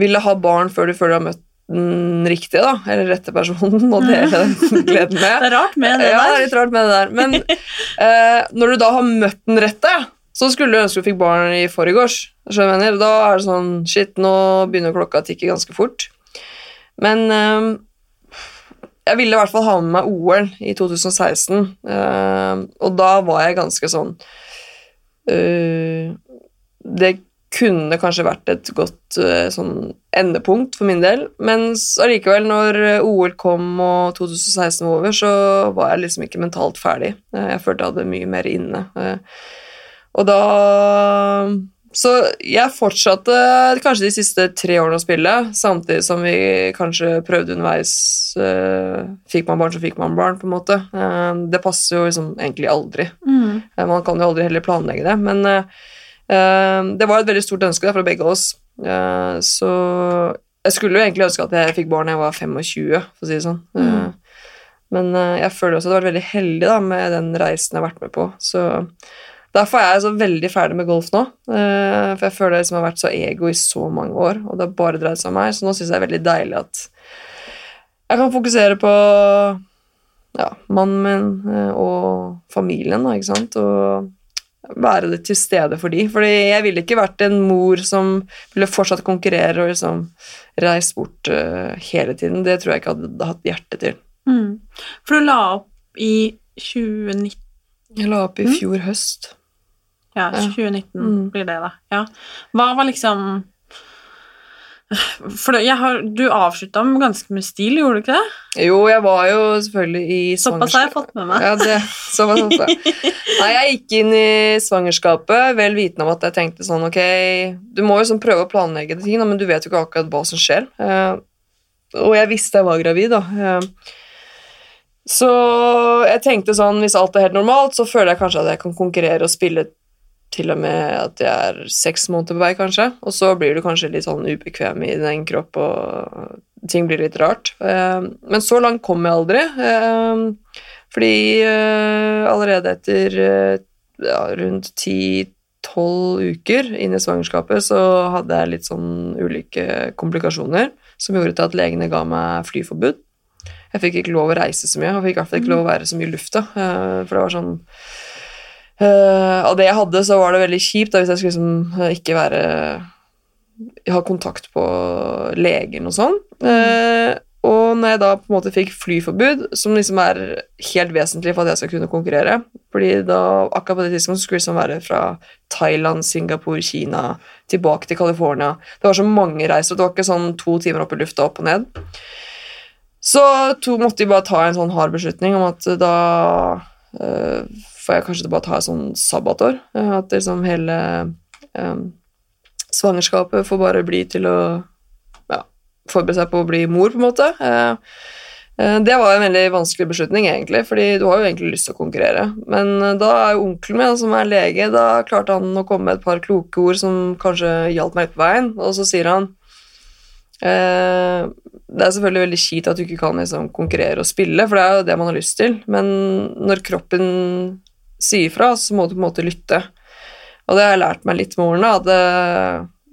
ville ha barn før du føler du har møtt den riktige, da, eller rette personen, og dele den gleden med. Det er rart med det ja, det er der. litt rart med det der. Men eh, når du da har møtt den rette, så skulle du ønske du fikk barn i forgårs. skjønner? Da er det sånn Shit, nå begynner klokka å tikke ganske fort. Men jeg ville i hvert fall ha med meg OL i 2016, eh, og da var jeg ganske sånn eh, Det kunne kanskje vært et godt eh, sånn endepunkt for min del, men allikevel, når OL kom og 2016 var over, så var jeg liksom ikke mentalt ferdig. Jeg følte jeg hadde mye mer inne. Og da Så jeg fortsatte kanskje de siste tre årene å spille, samtidig som vi kanskje prøvde underveis uh, Fikk man barn, så fikk man barn, på en måte. Uh, Det passer jo liksom egentlig aldri. Mm. Uh, Man kan jo aldri heller planlegge det, men eh, det var et veldig stort ønske da, fra begge oss. Så jeg skulle jo egentlig ønske at jeg fikk barn da jeg var 25, for å si det sånn. Eh, men jeg føler også at jeg har vært veldig heldig da, med den reisen jeg har vært med på. Så derfor er jeg så veldig ferdig med golf nå. eh, for jeg føler jeg liksom har vært så ego i så mange år, og det har bare dreid seg om meg. Så nå syns jeg det er veldig deilig at jeg kan fokusere på ja, mannen min eh, og familien, da, ikke sant, og være det til stede for de. Fordi jeg ville ikke vært en mor som ville fortsatt konkurrere og liksom reist bort eh, hele tiden. Det tror jeg ikke hadde hatt hjerte til. Mm. For du la opp i 2019 Jeg la opp i fjor høst. Ja, Ja. 2019 Mm. blir det, da. Ja. Hva var liksom For har, du avslutta med ganske mye stil, gjorde du ikke det? Jo, jeg var jo selvfølgelig i Såpass har jeg fått med meg. Ja, det, såpass. Nei, jeg gikk inn i svangerskapet vel vitende om at jeg tenkte sånn, ok, du må jo sånn prøve å planlegge det ting, men du vet jo ikke akkurat hva som skjer. Eh, og jeg visste jeg var gravid, da. Eh, så jeg tenkte sånn, hvis alt er helt normalt, så føler jeg kanskje at jeg kan konkurrere og spille til og med at jeg er seks måneder på vei, kanskje. Og så blir du kanskje litt sånn ubekvem i din egen kropp, og ting blir litt rart. Eh, Men så langt kom jeg aldri. eh, Fordi eh, allerede etter ja, rundt 10-12 uker inn i svangerskapet så hadde jeg litt sånn ulike komplikasjoner som gjorde til at legene ga meg flyforbud. Jeg fikk ikke lov å reise så mye, og fikk i hvert fall ikke lov å være så mye i lufta. For det var sånn eh, Av det jeg hadde, så var det veldig kjipt da, hvis jeg skulle liksom eh, ikke være Ha kontakt på legen og sånn. Uh, og når jeg da på en måte fikk flyforbud, som liksom er helt vesentlig for at jeg skal kunne konkurrere fordi da, akkurat på det tidspunktet skulle det liksom være fra Thailand, Singapore, Kina, tilbake til California. Det var så mange reiser, det var ikke sånn to timer opp i lufta, opp og ned. Så to måtte de bare ta en sånn hard beslutning om at da eh, får jeg kanskje bare ta et sånn sabbatår. eh, at liksom hele um, svangerskapet får bare bli til å ja, forberede seg på å bli mor, på en måte. Eh, det var en veldig vanskelig beslutning, egentlig, fordi du har jo egentlig lyst til å konkurrere. Men da er jo onkelen min, som er lege, da klarte han å komme med et par kloke ord som kanskje hjalp meg litt på veien, og så sier han eh, det er selvfølgelig veldig kjipt at du ikke kan liksom, konkurrere og spille, for det er jo det man har lyst til, men når kroppen sier fra, så må du på en måte lytte. Og det har jeg lært meg litt med årene, at det,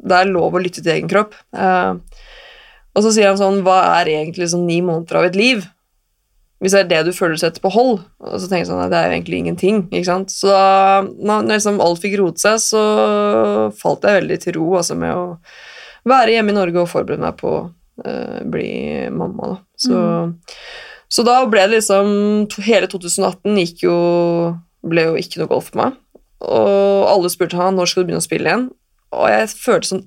det er lov å lytte til egen kropp. Eh, og så sier han sånn, hva er egentlig sånn ni måneder av et liv? Hvis det er det du føler setter på hold, og så tenker jeg sånn, nei, det er jo egentlig ingenting, ikke sant? Så da, når liksom alt fikk roet seg, så falt jeg veldig til ro, altså med å være hjemme i Norge og forberede meg på eh, bli mamma, da. Så, så da ble det liksom, hele 2018 gikk jo, ble jo ikke noe golf for meg. Og alle spurte han når skal du begynne å spille igjen. Og jeg følte sånn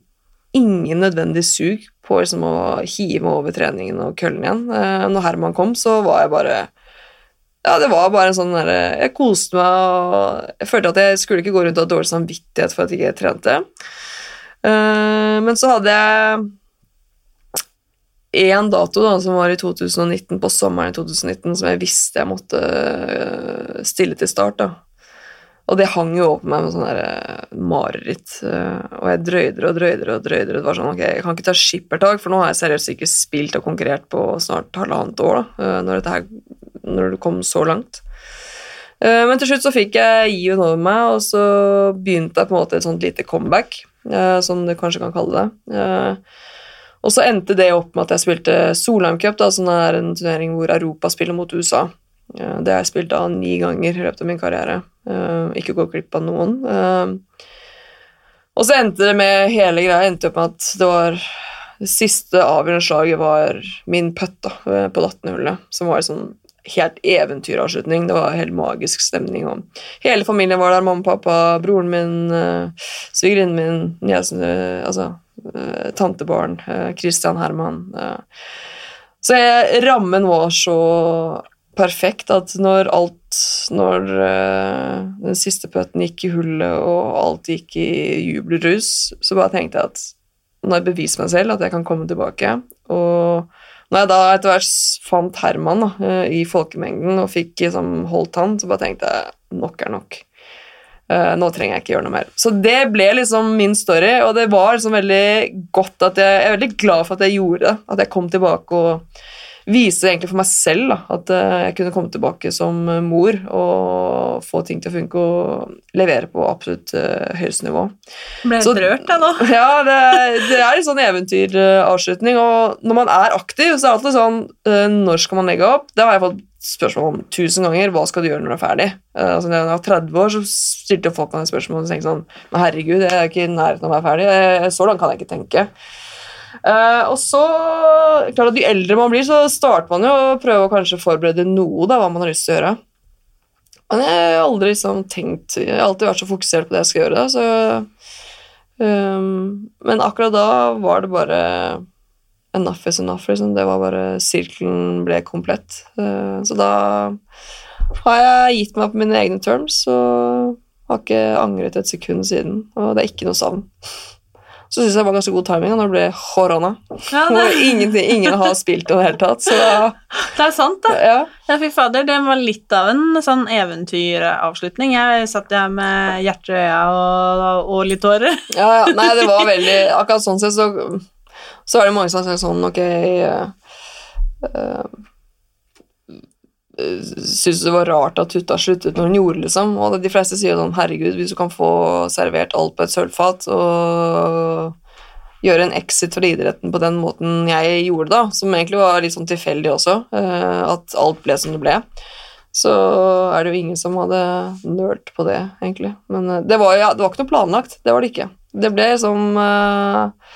ingen nødvendig sug på liksom å hive meg over treningen og køllen igjen. Eh, når Herman kom, så var jeg bare Ja, det var bare en sånn derre Jeg koste meg, og jeg følte at jeg skulle ikke gå rundt og ha dårlig samvittighet for at jeg ikke trente. Eh, men så hadde jeg én dato da, som var i 2019, på sommeren i 2019, som jeg visste jeg måtte stille til start. da. Og det hang jo over meg med sånn der, øh, mareritt. øh, og jeg drøyde og drøyde og drøyde. Det var sånn, ok, Jeg kan ikke ta skippertak, for nå har jeg seriøst ikke spilt og konkurrert på snart halvannet år. da, øh, når, dette her, når det kom så langt. Eh, Men til slutt så fikk jeg gi-en over meg, og så begynte jeg på en måte et sånt lite comeback, eh, som du kanskje kan kalle det. Eh, Og så endte det opp med at jeg spilte Solheim Cup, da, som er en turnering hvor Europa spiller mot USA. Eh, Det har jeg spilt av ni ganger i løpet av min karriere. Eh, Ikke gå glipp av noen. Eh, Og så endte det med hele greia endte opp med at det var det siste avgjørende slaget var min putt på 18-hullet, som var en sånn helt eventyravslutning. Det var helt magisk stemning. Og hele familien var der. Mamma, pappa, broren min, svigerinnen min, niesen, altså tantebarn, Christian Herman. Så jeg, rammen var så perfekt at når alt Når eh, den siste pøtten gikk i hullet, og alt gikk i jubelrus, så bare tenkte jeg at nå har jeg bevist meg selv at jeg kan komme tilbake. Og når jeg da etter hvert fant Herman da, eh, i folkemengden og fikk liksom, holdt han, så bare tenkte jeg nok er nok. Eh, nå trenger jeg ikke gjøre noe mer. Så det ble liksom min story, og det var liksom veldig godt at jeg, jeg er veldig glad for at jeg gjorde det. At jeg kom tilbake og viste egentlig for meg selv da, at eh, jeg kunne komme tilbake som eh, mor og få ting til å funke og levere på absolutt uh, høyeste nivå. Ble Så- rørt, jeg nå. Ja, det, det er en sånn eventyravslutning, og når man er aktiv, så er det alltid sånn Når skal man legge opp? Det har jeg fått spørsmål om tusen ganger. Hva skal du gjøre når du er ferdig? Altså, når jeg var 30 år, så stilte folk meg spørsmål og tenkte sånn Men herregud, jeg er ikke i nærheten av å være ferdig. Så langt kan jeg ikke tenke. Eh, og så, klart at Jo eldre man blir, så starter man jo å prøve å kanskje forberede noe, da, hva man har lyst til å gjøre. Men jeg har aldri liksom tenkt Jeg har alltid vært så fokusert på det jeg skal gjøre. Da, så Um, men akkurat da var det bare enough is enough. Liksom. Det var bare Sirkelen ble komplett. Uh, så da har jeg gitt meg på mine egne terms og har ikke angret et sekund siden. Og det er ikke noe savn. Så syns jeg det var ganske god timing når det ble korona. Ja, det, hvor ingen har spilt i det hele tatt. Så da, det er sant, da. ja. Ja, fy fader, det var litt av en sånn eventyravslutning. Jeg satt der med hjertet i øya og, og litt tårer. Ja, ja. Nei, det var veldig Akkurat sånn sett så, så er det mange som sagt sånn Ok uh, Syns det var rart at Tutta sluttet når hun gjorde, liksom. Og de fleste sier sånn Herregud, hvis du kan få servert alt på et sølvfat og gjøre en exit fra idretten på den måten jeg gjorde, da, som egentlig var litt sånn tilfeldig også, eh, at alt ble som det ble, så er det jo ingen som hadde nølt på det, egentlig. Men eh, det var, ja, det var ikke noe planlagt. Det var det ikke. Det ble som eh,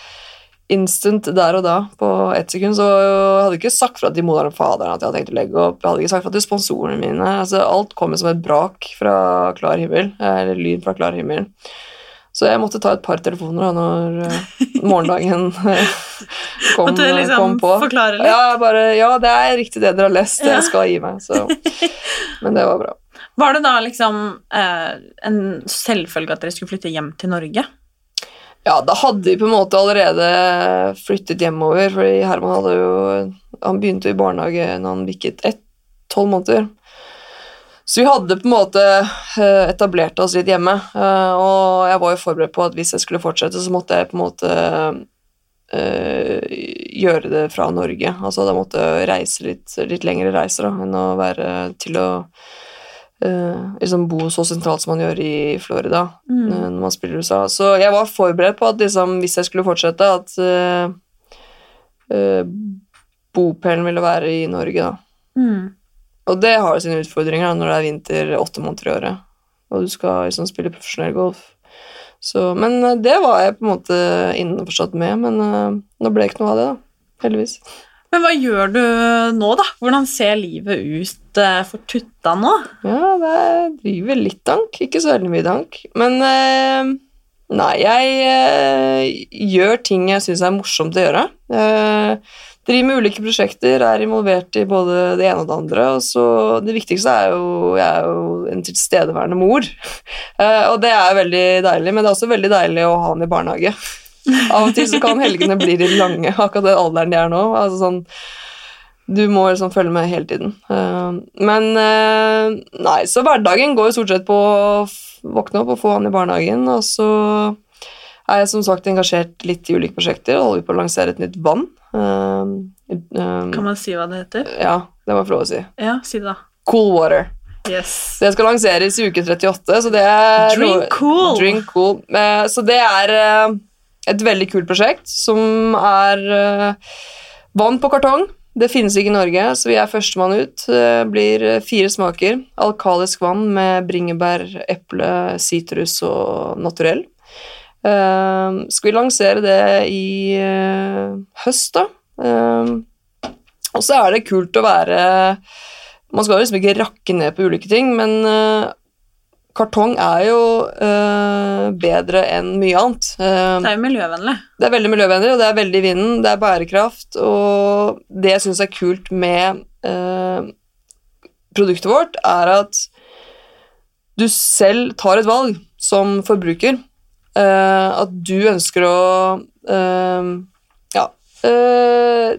instant der og da, på ett sekund. Så hadde jeg ikke sagt fra til moderen og faderen at jeg hadde tenkt å legge opp. Jeg hadde ikke sagt fra til sponsorene mine. Altså, alt kom som et brak fra klar himmel. Eller lyd fra klar himmel. Så jeg måtte ta et par telefoner da når eh, morgendagen eh, kom, Måtte liksom kom på. forklare litt? Ja, bare, ja, det er riktig det dere har lest. Det Ja. jeg skal gi meg. Så. Men det var bra. Var det da liksom eh, en selvfølge at dere skulle flytte hjem til Norge? Ja, da hadde vi på en måte allerede flyttet hjemover, fordi Herman hadde jo Han begynte i barnehage når han bikket ett, tolv måneder. Så vi hadde på en måte eh, etablert oss litt hjemme, eh, og jeg var jo forberedt på at hvis jeg skulle fortsette, så måtte jeg på en måte eh, gjøre det fra Norge. Altså da måtte jeg reise litt, litt lengre reiser da, enn å være til å eh, liksom bo så sentralt som man gjør i Florida Mm. uh, når man spiller i USA. Så jeg var forberedt på at liksom, hvis jeg skulle fortsette, at uh, eh, bopelen ville være i Norge, da. Mm. Og det har sine utfordringer da, når det er vinter åtte måneder i året, og du skal liksom, spille profesjonell golf. Så, men det var jeg på en måte innforstått med, men nå ble det ikke noe av det, da. Heldigvis. Men hva gjør du nå, da? Hvordan ser livet ut eh, for Tutta nå? Ja, det driver litt dank. Ikke så veldig mye dank. Men eh, Nei, jeg eh, gjør ting jeg syns er morsomt å gjøre. Eh, driver med ulike prosjekter, er involvert i både det ene og det andre. Og så det viktigste er jo Jeg er jo en tilstedeværende mor, og det er veldig deilig. Men det er også veldig deilig å ha han i barnehage. Av og til så kan helgene bli litt lange, akkurat den alderen de er nå. Altså sånn du må liksom følge med hele tiden. Eh, men eh, nei, så hverdagen går jo stort sett på å våkne opp og få han i barnehagen, og så er jeg som sagt engasjert litt i ulike prosjekter holder på å lansere et nytt vann. Eh, Kan man si hva det heter? ja, det må jeg få lov å si. Ja, si det, da. Cool water. Yes. Det skal lanseres i uke 38, så det er Drink cool. Drink cool. Så det er et veldig kult prosjekt som er uh, vann på kartong. Det finnes ikke i Norge, så vi er førstemann ut. Det blir eh, fire smaker. Alkalisk vann med bringebær, eple, sitrus og naturell. Uh, skal vi lansere det i uh, høst, da. Og så er det kult å være Man skal liksom ikke rakke ned på ulike ting, men kartong er jo eh, bedre enn mye annet. Uh, Det er jo miljøvennlig. det er veldig miljøvennlig, og det er veldig i vinden, det er bærekraft, og det jeg syns er kult med eh, produktet vårt, er at du selv tar et valg som forbruker. Eh, at du ønsker å ja,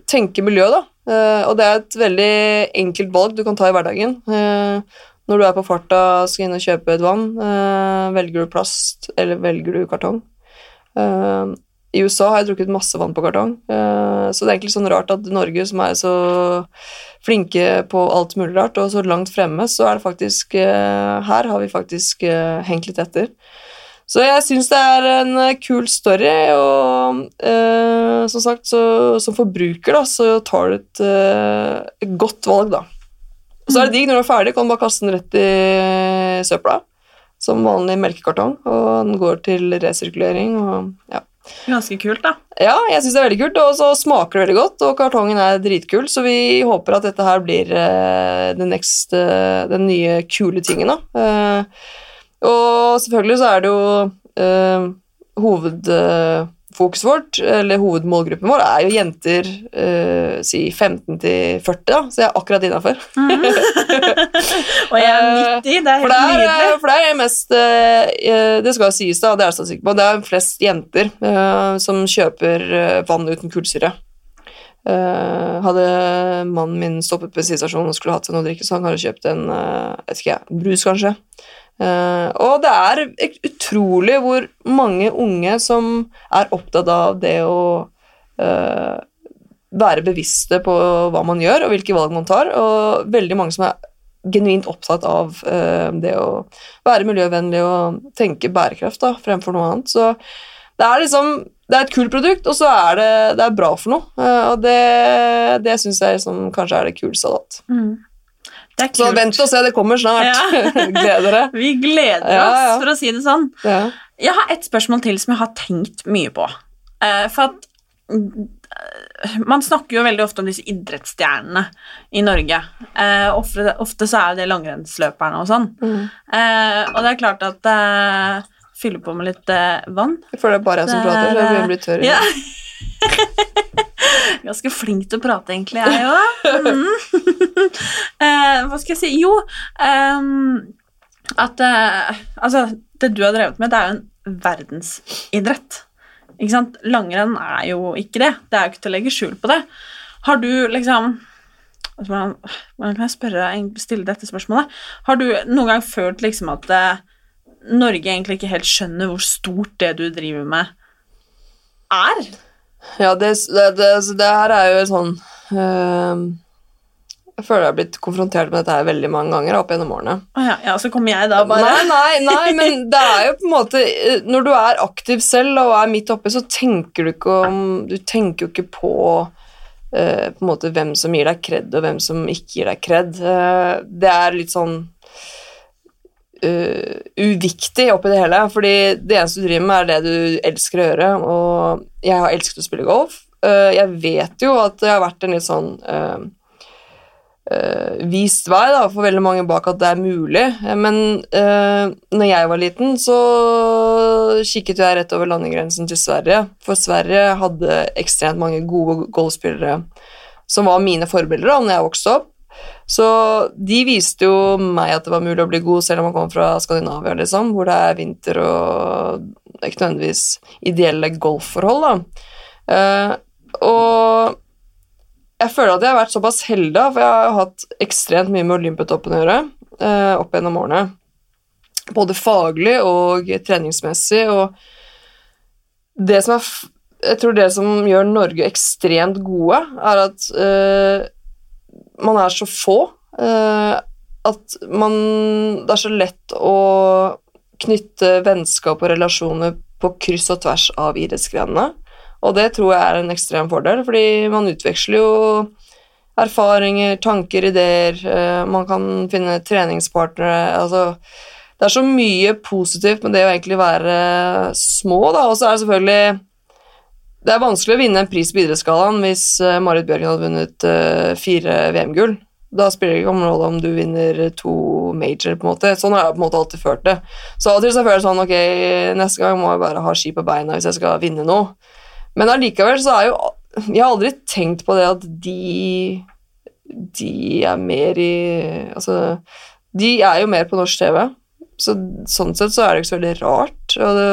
tenke miljø, da. Og det er et veldig enkelt valg du kan ta i hverdagen. Eh, når du er på farta, og skal inn og kjøpe et vann, eh, velger du plast, eller velger du kartong? Eh, I USA har jeg drukket masse vann på kartong, eh, så det er egentlig sånn rart at Norge, som er så flinke på alt mulig rart, og så langt fremme, så er det faktisk Her har vi faktisk hengt litt etter. Så jeg syns det er en kul story, og eh, som sagt, så, som forbruker, da, så tar du et, et godt valg, da. Og så er det digg når du er ferdig, kan du bare kaste den rett i søpla. Som vanlig melkekartong, og den går til resirkulering. og ja. Ganske kult, da. Ja, jeg syns det er veldig kult, og så smaker det veldig godt, og kartongen er dritkul, så vi håper at dette her blir uh, den, next, uh, den nye kule tingen, da. Uh, og selvfølgelig så er det jo eh, hovedfokuset vårt, eller hovedmålgruppen vår, er jo jenter eh, si 15 til 40, da, så jeg er akkurat innafor. Og jeg er midt i. Det er helt nydelig. eh, for det er mest eh, Det skal sies, da, det er jeg så sikker på, det er flest jenter eh, som kjøper eh, vann uten kullsyre. Eh, hadde mannen min stoppet på bensinstasjonen og skulle hatt seg noe å drikke, så han hadde kjøpt en eh, ikke jeg, brus, kanskje. Eh, og det er utrolig hvor mange unge som er opptatt av det å uh, være bevisste på hva man gjør, og hvilke valg man tar, og veldig mange som er genuint opptatt av uh, det å være miljøvennlig og tenke bærekraft da, fremfor noe annet. Så det er liksom det er et kult produkt, og så er det, det er bra for noe. og det, det syns jeg liksom, kanskje er det kuleste av alt. Mm. Så vent og se, det kommer snart. Ja. Gleder dere. Vi gleder Ja, oss, ja. for å si det sånn. Ja. Jeg har et spørsmål til som jeg har tenkt mye på. Eh, for at mm, man snakker jo veldig ofte om disse idrettsstjernene i Norge. Eh, ofte, ofte så er jo det langrennsløperne og sånn. Eh, og det er klart at eh, Fyller på med litt eh, vann. Jeg føler det er bare jeg som prater, så jeg blir tørr. Ja. Ganske flink til å prate, egentlig, jeg òg. Mm. Eh, hva skal jeg si Jo, um, at eh, Altså, det du har drevet med, det er jo en verdensidrett. Ikke sant? Langrenn er jo ikke det. Det er jo ikke til å legge skjul på det. Har du liksom altså, hvordan kan jeg spørre, stille dette spørsmålet? Har du noen gang følt liksom at eh, Norge egentlig ikke helt skjønner hvor stort det du driver med, er? Ja, det, det, det, det her er jo sånn øh, Jeg føler jeg har blitt konfrontert med dette her veldig mange ganger opp gjennom årene. Ja, ja, så kommer jeg da bare Nei, nei, nei, men det er jo på en måte eh, Når du er aktiv selv og er midt oppe, så tenker du ikke om Du tenker jo ikke på eh, på en måte hvem som gir deg kred, og hvem som ikke gir deg kred. Eh, det er litt sånn eh, uviktig oppi det hele, fordi det eneste du driver med, er det du elsker å gjøre, og jeg har elsket å spille golf. Uh, jeg vet jo at det har vært en litt sånn uh, vist vei da, for veldig mange bak at det er mulig. Men uh, når jeg var liten, så kikket jeg rett over landegrensen til Sverige. For Sverige hadde ekstremt mange gode golfspillere som var mine forbilder da når jeg vokste opp. Så de viste jo meg at det var mulig å bli god selv om man kom fra Skandinavia, liksom, hvor det er vinter og ikke nødvendigvis ideelle golfforhold. da. Uh, og jeg føler at jeg har vært såpass heldig, for jeg har hatt ekstremt mye med Olympiatoppen å gjøre uh, opp gjennom årene. Både faglig og treningsmessig. Og det som er Jeg tror det som gjør Norge ekstremt gode, er at eh, man er så få. eh, at man Det er så lett å knytte vennskap og relasjoner på kryss og tvers av idrettsgrenene. Og det tror jeg er en ekstrem fordel, fordi man utveksler jo erfaringer, tanker, ideer. eh, man kan finne treningspartnere. Altså, det er så mye positivt med det å egentlig være små, da. Og så er det selvfølgelig Det er vanskelig å vinne en pris på idrettsgallaen hvis eh, Marit Bjørgen hadde vunnet eh, fire VM-gull. Da spiller det ikke noen rolle om du vinner to major, på en måte. Sånn har jeg på en måte alltid følt det. Så av og til så føler jeg sånn, ok, neste gang må jeg bare ha ski på beina hvis jeg skal vinne noe. Men allikevel så er jo Jeg har aldri tenkt på det at de De er mer i Altså De er jo mer på norsk TV. Så sånn sett så er det ikke så veldig rart. Og det,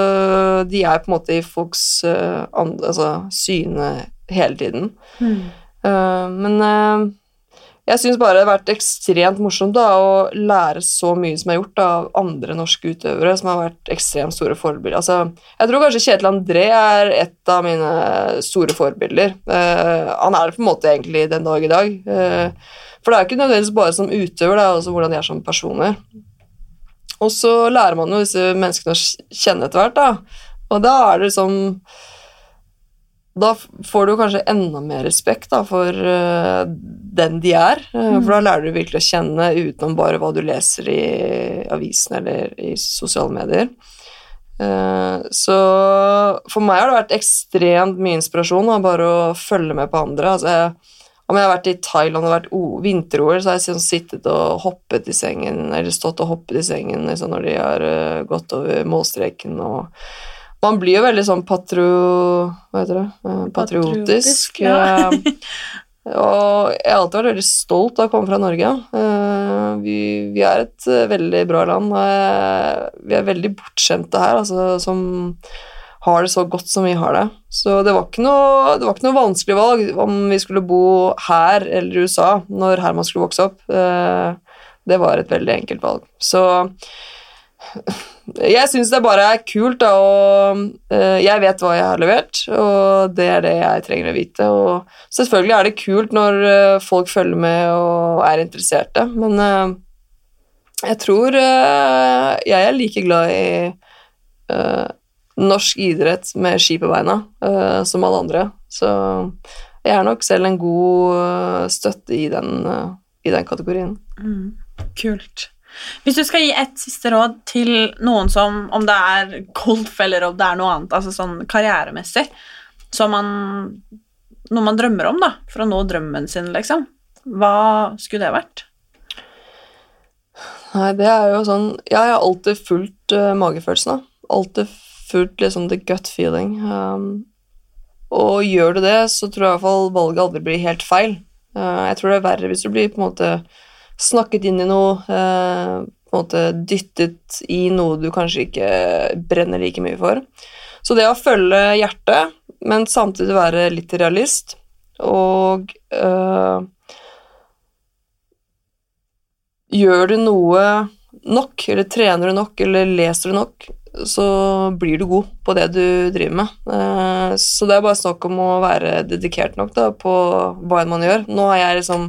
de er på en måte i folks uh, and, altså, syne hele tiden. Eh, men uh, jeg syns bare det har vært ekstremt morsomt da, å lære så mye som er gjort av andre norske utøvere som har vært ekstremt store forbilder. Altså, jeg tror kanskje Kjetil André er et av mine store forbilder. Eh, han er det på en måte egentlig den dag i dag. Eh, for det er ikke nødvendigvis bare som utøver, det er også hvordan de er som personer. Og så lærer man jo disse menneskene å kjenne etter hvert, da. Og da er det liksom Da får du kanskje enda mer respekt da, for uh, den de er. Mm. For da lærer du virkelig å kjenne utenom bare hva du leser i avisen eller i sosiale medier. Eh, så for meg har det vært ekstremt mye inspirasjon da, bare å følge med på andre. Altså, jeg, om jeg har vært i Thailand og vært vinter-OL, så har jeg sånn sittet og hoppet i sengen, eller stått og hoppet i sengen liksom, når de har uh, gått over målstreken. og man blir jo veldig sånn patro... Hva heter det? Eh, Patriotisk. Patriotisk, ja. og jeg har alltid vært veldig stolt av å komme fra Norge. Eh, vi, vi er et veldig bra land. vi er veldig bortskjemte her, altså, som har det så godt som vi har det. Så det var ikke noe, var ikke noe vanskelig valg om vi skulle bo her eller i USA når Herman skulle vokse opp. Eh, det var et veldig enkelt valg. Så jeg syns det bare er kult, da, og eh, jeg vet hva jeg har levert, og det er det jeg trenger å vite. Og selvfølgelig er det kult når eh, folk følger med og er interesserte, men eh, jeg tror eh, jeg er like glad i eh, norsk idrett med ski på beina eh, som alle andre. Så jeg er nok selv en god eh, støtte i den, eh, i den kategorien. Kult. Hvis du skal gi et siste råd til noen som, om det er golf eller om det er noe annet, altså sånn karrieremessig, som man, noe man drømmer om da, for å nå drømmen sin, liksom, hva skulle det vært? Nei, det er jo sånn Jeg har alltid fulgt uh, magefølelsen. da. Alltid fulgt liksom the gut feeling. Um, og gjør du det, så tror jeg i hvert fall valget aldri blir helt feil. Uh, jeg tror det er verre hvis du blir på en måte snakket inn i noe, uh, på en måte dyttet i noe du kanskje ikke brenner like mye for. Så det å følge hjertet, men samtidig være litt realist, og uh, Gjør du noe nok, eller trener du nok, eller leser du nok, så blir du god på det du driver med. Eh, Så det er bare snakk om å være dedikert nok da, på hva enn man gjør. Nå har jeg liksom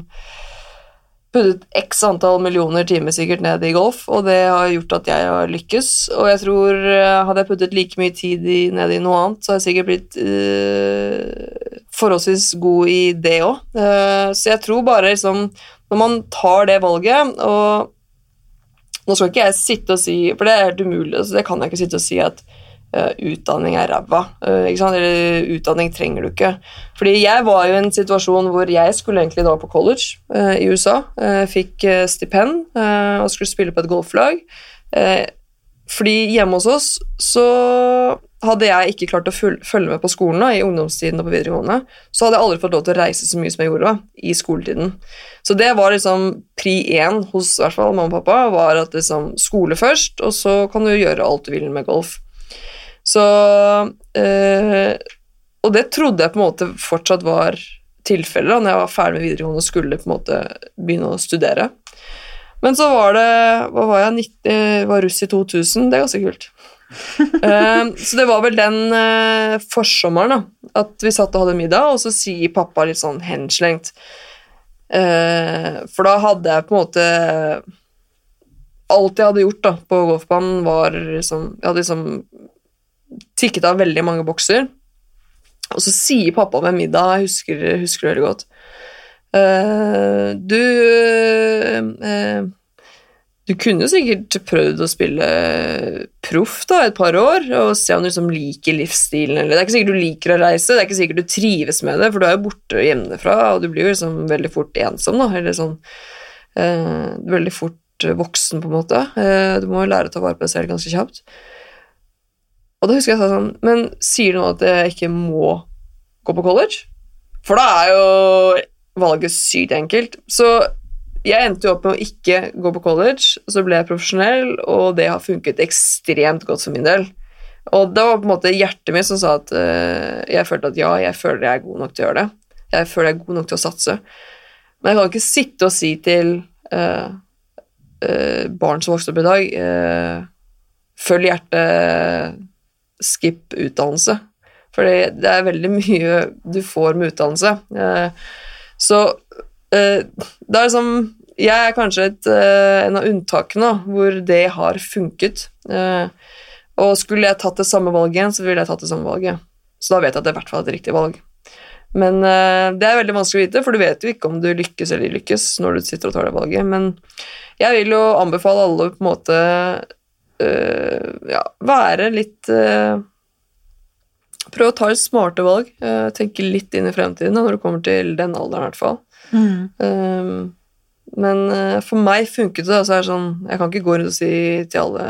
puttet x antall millioner timer sikkert ned i golf, og det har gjort at jeg har lykkes. Og jeg tror eh, hadde jeg puttet like mye tid ned i noe annet, så hadde jeg sikkert blitt øh, forholdsvis god i det òg. så jeg tror bare liksom Når man tar det valget, og nå skal ikke jeg sitte og si For det er helt umulig, altså det kan jeg ikke sitte og si at uh, utdanning er ræva. Uh? Eller utdanning trenger du ikke. Fordi jeg var jo i en situasjon hvor jeg skulle egentlig da på college uh, i USA. Fikk stipend og skulle spille på et golflag. Fordi hjemme hos oss så hadde jeg ikke klart å følge med på skolen i ungdomstiden og på videregående, så hadde jeg aldri fått lov til å reise så mye som jeg gjorde i skoletiden. Så det var liksom pri én hos hvert fall mamma og pappa, var at liksom skole først, og så kan du gjøre alt du vil med golf. Så øh, Og det trodde jeg på en måte fortsatt var tilfellet da når jeg var ferdig med videregående og skulle på en måte begynne å studere. Men så var det Hva var jeg? 90, var russ i 2000. Det er ganske kult. uh, så det var vel den uh, forsommeren da, at vi satt og hadde middag, og så sier pappa litt sånn henslengt uh, For da hadde jeg på en måte Alt jeg hadde gjort da, på golfbanen, var liksom Jeg hadde liksom tikket av veldig mange bokser. Og så sier pappa ved middag, jeg husker, husker det veldig godt eh, Du uh, du kunne sikkert prøvd å spille proff da, et par år og se om du liksom liker livsstilen. Eller. Det er ikke sikkert du liker å reise, det er ikke sikkert du trives med det, for du er jo borte hjemmefra, og du blir jo liksom veldig fort ensom. da, eller sånn, uh, Veldig fort voksen, på en måte. Du må jo lære å ta vare på deg selv ganske kjapt. Og da husker jeg sånn Men sier du nå at jeg ikke må gå på college? For da er jo valget sykt enkelt. Så jeg endte jo opp med å ikke gå på college, så ble jeg profesjonell, og det har funket ekstremt godt for min del. Og det var på en måte hjertet mitt som sa at uh, jeg følte at ja, jeg føler jeg er god nok til å gjøre det. Jeg føler jeg er god nok til å satse. Men jeg kan ikke sitte og si til uh, uh, barn som vokser opp i dag Følg hjertet, skip utdannelse. For det er veldig mye du får med utdannelse. Eh, så eh, det er liksom Jeg er kanskje et, eh, en av unntakene hvor det har funket. Eh, og skulle jeg tatt det samme valget igjen, så ville jeg tatt det samme valget. Så da vet jeg at det i hvert fall er et riktig valg. Men eh, det er veldig vanskelig å vite, for du vet jo ikke om du lykkes eller lykkes når du sitter og tar det valget. Men jeg vil jo anbefale alle å på en måte eh, ja, være litt eh, Prøv å ta litt smarte valg. Uh, tenke litt inn i fremtiden da, når du kommer til den alderen, i hvert fall. Um, men uh, for meg funket det. Altså det sånn, jeg kan ikke gå rundt og si til alle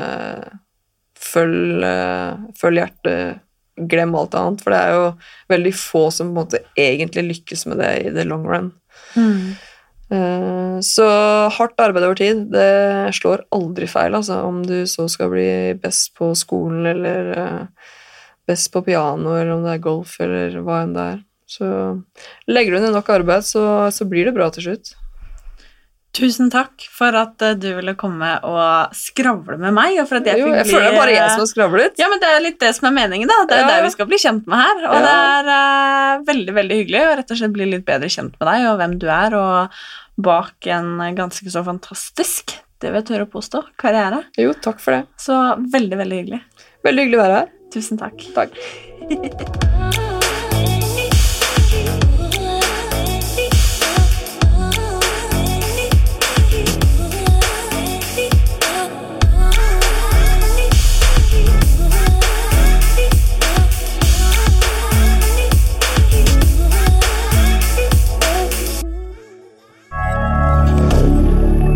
følg, eh, følg hjertet, glem alt annet. For det er jo veldig få som på en måte egentlig lykkes med det i the long run. Mm. så hardt arbeid over tid, det slår aldri feil, altså. Om du så skal bli best på skolen eller best på piano, eller om det er golf, eller hva enn det er. Så legger du ned nok arbeid, så, så blir det bra til slutt. Tusen takk for at eh, du ville komme og skravle med meg. Og for at jeg Jo, jeg føler det er bare jeg som har skravlet. Ja, men Det er litt det som er meningen. da. Det er Ja. det vi skal bli kjent med her. Og Ja. det er uh, veldig veldig hyggelig å rett og slett bli litt bedre kjent med deg og hvem du er, og bak en ganske så fantastisk, det vil jeg tørre å påstå, karriere. Jo, takk for det. Så veldig, veldig hyggelig. Veldig hyggelig å være her. Tusen takk. Takk.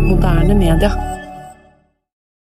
Moderne media.